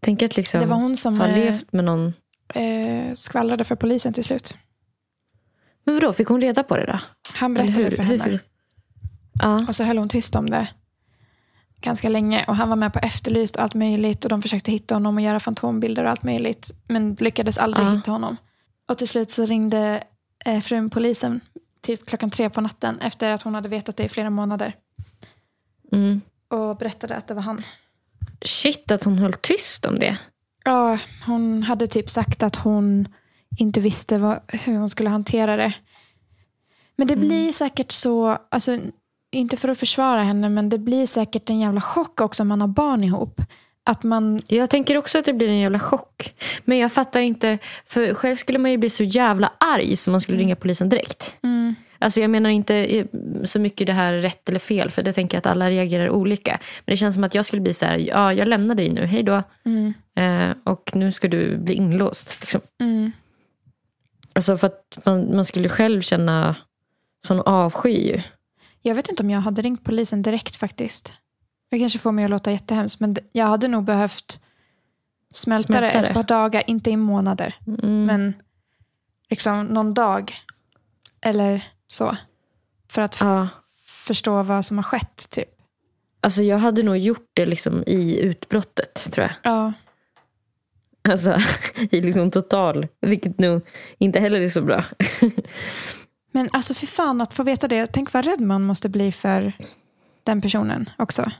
Tänk att liksom Det var hon som ha eh, levt med någon. eh, skvallrade för polisen till slut. Men vadå, fick hon reda på det då? Han berättade hur- för hur henne. fick- Ja. Och så höll hon tyst om det ganska länge. Och han var med på Efterlyst och allt möjligt. Och de försökte hitta honom och göra fantombilder och allt möjligt. Men lyckades aldrig Ja. hitta honom. Och till slut så ringde eh, frun polisen typ klockan tre på natten. Efter att hon hade vetat det i flera månader. Mm. Och berättade att det var han. Shit att hon höll tyst om det. Ja, hon hade typ sagt att hon inte visste vad, hur hon skulle hantera det. Men det blir säkert så, alltså, inte för att försvara henne, men det blir säkert en jävla chock också om man har barn ihop. Att man, Jag tänker också att det blir en jävla chock. Men jag fattar inte, för själv skulle man ju bli så jävla arg som man skulle ringa polisen direkt. Alltså jag menar inte eh, så mycket det här rätt eller fel, för det tänker jag att alla reagerar olika. Men det känns som att jag skulle bli så här, ja jag lämnar dig nu, hej då. Eh, och nu ska du bli inlåst. Liksom. Alltså för att man, man skulle själv känna sån avsky. Jag vet inte om jag hade ringt polisen direkt faktiskt. Det kanske får mig att låta jättehemskt, men jag hade nog behövt smälta, Smälta det ett par dagar, inte i månader. Mm. Men liksom någon dag eller så. För att Ja. förstå vad som har skett. Typ. Alltså jag hade nog gjort det liksom i utbrottet tror jag. Ja. Alltså i liksom total, vilket nog inte heller är så bra. Men alltså för fan att få veta det. Tänk vad rädd man måste bli för den personen också.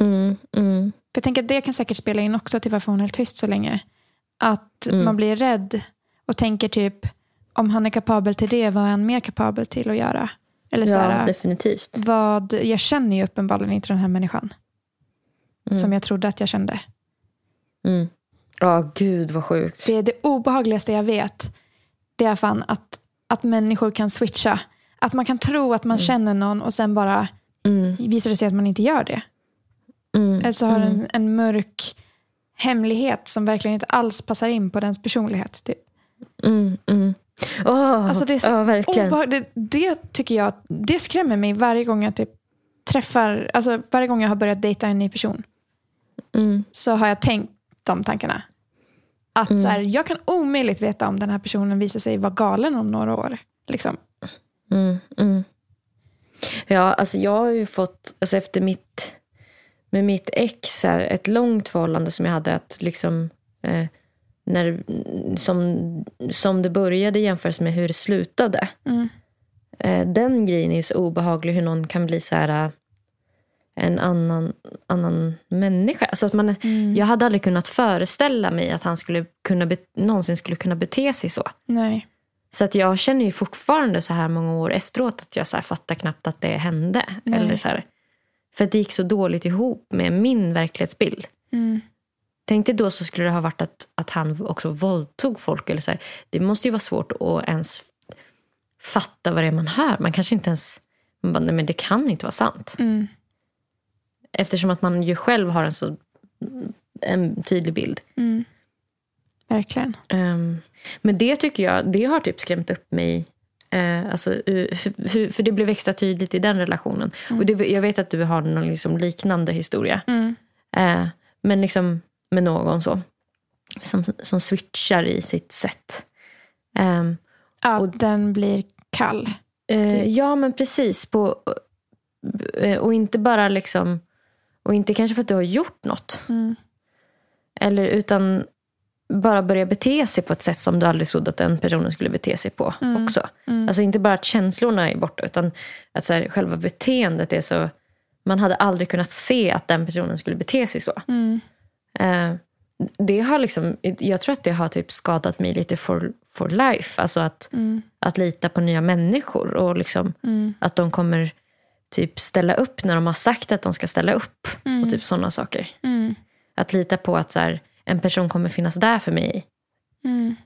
Mm, mm, För jag tänker att det kan säkert spela in också till varför hon är helt tyst så länge. Att Mm. man blir rädd och tänker typ om han är kapabel till det, vad är han mer kapabel till att göra? Eller så ja, här, definitivt. vad, jag känner ju uppenbarligen inte den här människan. Som jag trodde att jag kände. Mm. Ja, gud vad sjukt. Det är det obehagligaste jag vet. Det är fan att, att människor kan switcha. Att man kan tro att man känner någon och sen bara Mm, visar det sig att man inte gör det. mm, Eller så har en, en mörk hemlighet som verkligen inte alls passar in på dens personlighet. Typ. mm, mm. Åh, Alltså det är så verkligen. obehag- det, det tycker jag, det skrämmer mig varje gång jag typ träffar, alltså varje gång jag har börjat dejta en ny person. Mm, Så har jag tänkt de tankarna. Att så här, jag kan omöjligt veta om den här personen visar sig vara galen om några år. Liksom. mm, mm. Ja, alltså jag har ju fått, alltså efter mitt, med mitt ex här, ett långt förhållande som jag hade att liksom, eh, när, som, som det började jämfört med hur det slutade. Mm. Eh, den grejen är så obehaglig hur någon kan bli så här en annan, annan människa. Alltså att man, Jag hade aldrig kunnat föreställa mig att han skulle kunna be, någonsin skulle kunna bete sig så. Nej. Så att jag känner ju fortfarande så här många år efteråt att jag så här fattar knappt att det hände. Nej. Eller så här, för att det gick så dåligt ihop med min verklighetsbild. Mm. Tänk dig då så skulle det ha varit att, att han också våldtog folk. Eller så här. Det måste ju vara svårt att ens fatta vad det är man hör. Man kanske inte ens... Man bara, nej men det kan inte vara sant. Mm. Eftersom att man ju själv har en så en tydlig bild. Mm. Verkligen. Ehm, men det tycker jag, det har typ skrämt upp mig. Uh, alltså, uh, hur- för det blev extra tydligt i den relationen. Och det, jag vet att du har någon liksom liknande historia. Mm. Eh, men liksom med någon så. Som, som switchar i sitt sätt. Ehm, Att den blir kall. eh, ja men precis. På, och inte bara liksom. Och inte kanske för att du har gjort något. Mm. Eller utan bara börja bete sig på ett sätt som du aldrig trodde att den personen skulle bete sig på också. Alltså inte bara att känslorna är borta utan att så här, själva beteendet är så... Man hade aldrig kunnat se att den personen skulle bete sig så. Mm. Eh, det har liksom, jag tror att det har typ skadat mig lite for, for life. Alltså att, att lita på nya människor och liksom att de kommer typ ställa upp när de har sagt att de ska ställa upp. Och typ sådana saker. Mm. Att lita på att så här, en person kommer finnas där för mig Mm.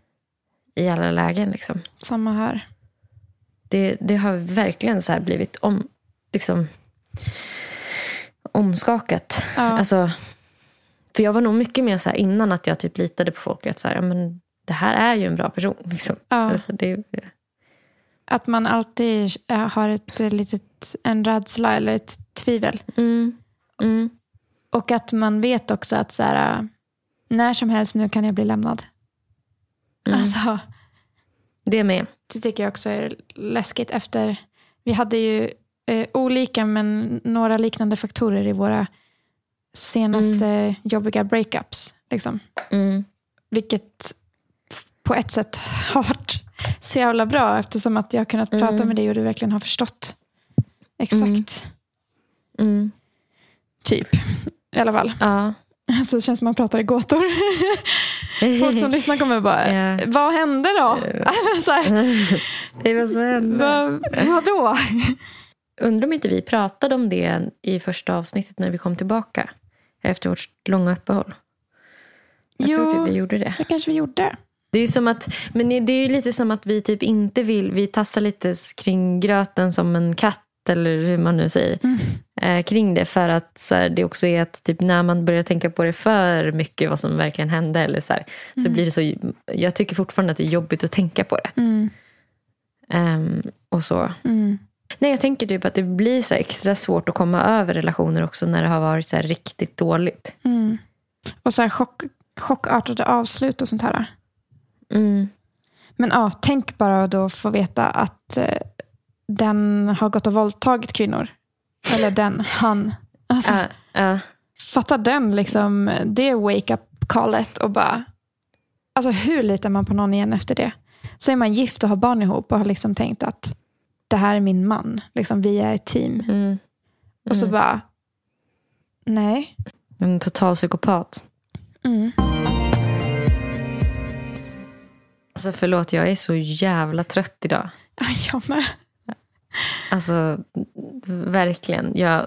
i alla lägen. Liksom. Samma här. Det, det har verkligen så här blivit om, liksom, omskakat. Ja. Alltså, för jag var nog mycket mer så innan att jag typ litade på folk. Att så här, ja, men det här är ju en bra person. Liksom. Ja. Alltså, det, Att man alltid eh, har ett eh, litet, en rädsla eller ett tvivel. mm, mm, Och att man vet också att så här, äh, när som helst nu kan jag bli lämnad. Mm. Alltså, det med. det tycker jag också är läskigt. Efter, vi hade ju eh, olika men några liknande faktorer i våra senaste jobbiga breakups. Liksom. Mm, Vilket på ett sätt har varit så jävla bra eftersom att jag har kunnat prata med dig och du verkligen har förstått exakt. mm, Typ. I alla fall. ja. Så det känns som man pratar i gåtor. Folk som lyssnar kommer bara, Ja. vad hände då? så det var så hände. vad, vadå? Undrar om inte vi pratade om det i första avsnittet när vi kom tillbaka. Efter vårt långa uppehåll. Jag tror Jo. typ vi gjorde det. Det kanske vi gjorde. Det är, som att, men det är ju lite som att vi typ inte vill, vi tassar lite kring gröten som en katt eller hur man nu säger. Eh, kring det för att så här, det också är att typ, när man börjar tänka på det för mycket vad som verkligen hände eller så, här, så blir det så, jag tycker fortfarande att det är jobbigt att tänka på det. Mm. Ehm, och så. Mm. Nej, jag tänker typ att det blir så extra svårt att komma över relationer också när det har varit så riktigt dåligt. Mm. Och så här chock, chockartade avslut och sånt här. Mm. Men ja, tänk bara då få veta att eh, den har gått och våldtagit kvinnor. Eller den, han. Alltså, Ja, ja. Fatta den, liksom, det wake-up callet och bara... Alltså hur litar man på någon igen efter det? Så är man gift och har barn ihop och har liksom tänkt att det här är min man. Liksom, vi är ett team. Mm. Och så bara... Nej. En total psykopat. Mm. Alltså förlåt, jag är så jävla trött idag. Ja, Jag med. Alltså, verkligen. Jag,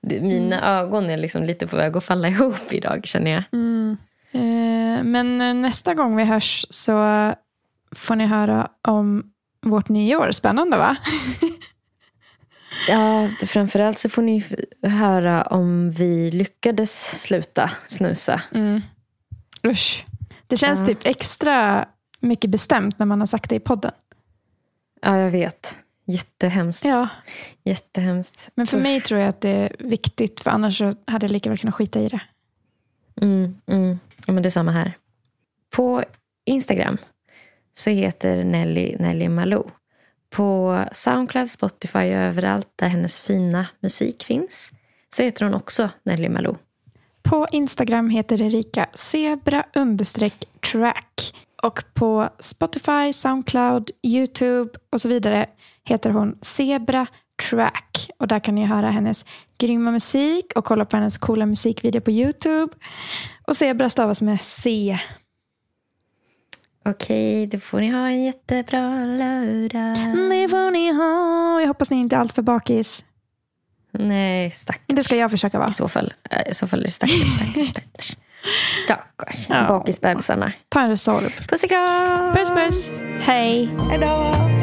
mina ögon är liksom lite på väg att falla ihop idag, känner jag. Mm. Eh, men eh, nästa gång vi hörs så får ni höra om vårt nyår. Spännande va? Ja, framförallt så får ni höra om vi lyckades sluta snusa. Mm. Usch. Det känns Ja. typ extra mycket bestämt när man har sagt det i podden. Ja, jag vet. Jättehemskt. Ja. Jättehemskt. Men för mig tror jag att det är viktigt, för annars hade jag lika väl kunnat skita i det. Mm, mm. Ja, men det är samma här. På Instagram så heter Nelly Nelly Malou. På Soundcloud, Spotify och överallt där hennes fina musik finns så heter hon också Nelly Malou. På Instagram heter Erika zebra track. Och på Spotify, Soundcloud, YouTube och så vidare heter hon Zebra Track. Och där kan ni höra hennes grymma musik och kolla på hennes coola musikvideo på YouTube. Och Zebra stavas med C. Okej, då får ni ha en jättebra lördag. Det får ni ha. Jag hoppas ni inte är alltför bakis. Nej, stackars. Det ska jag försöka vara. I så fall, eh, i så fall är det stackars, stackars, stackars. Stackars Ja. bakisbebisarna. Ta en Resorb. Puss och kram! Puss puss. Hej. Hej då!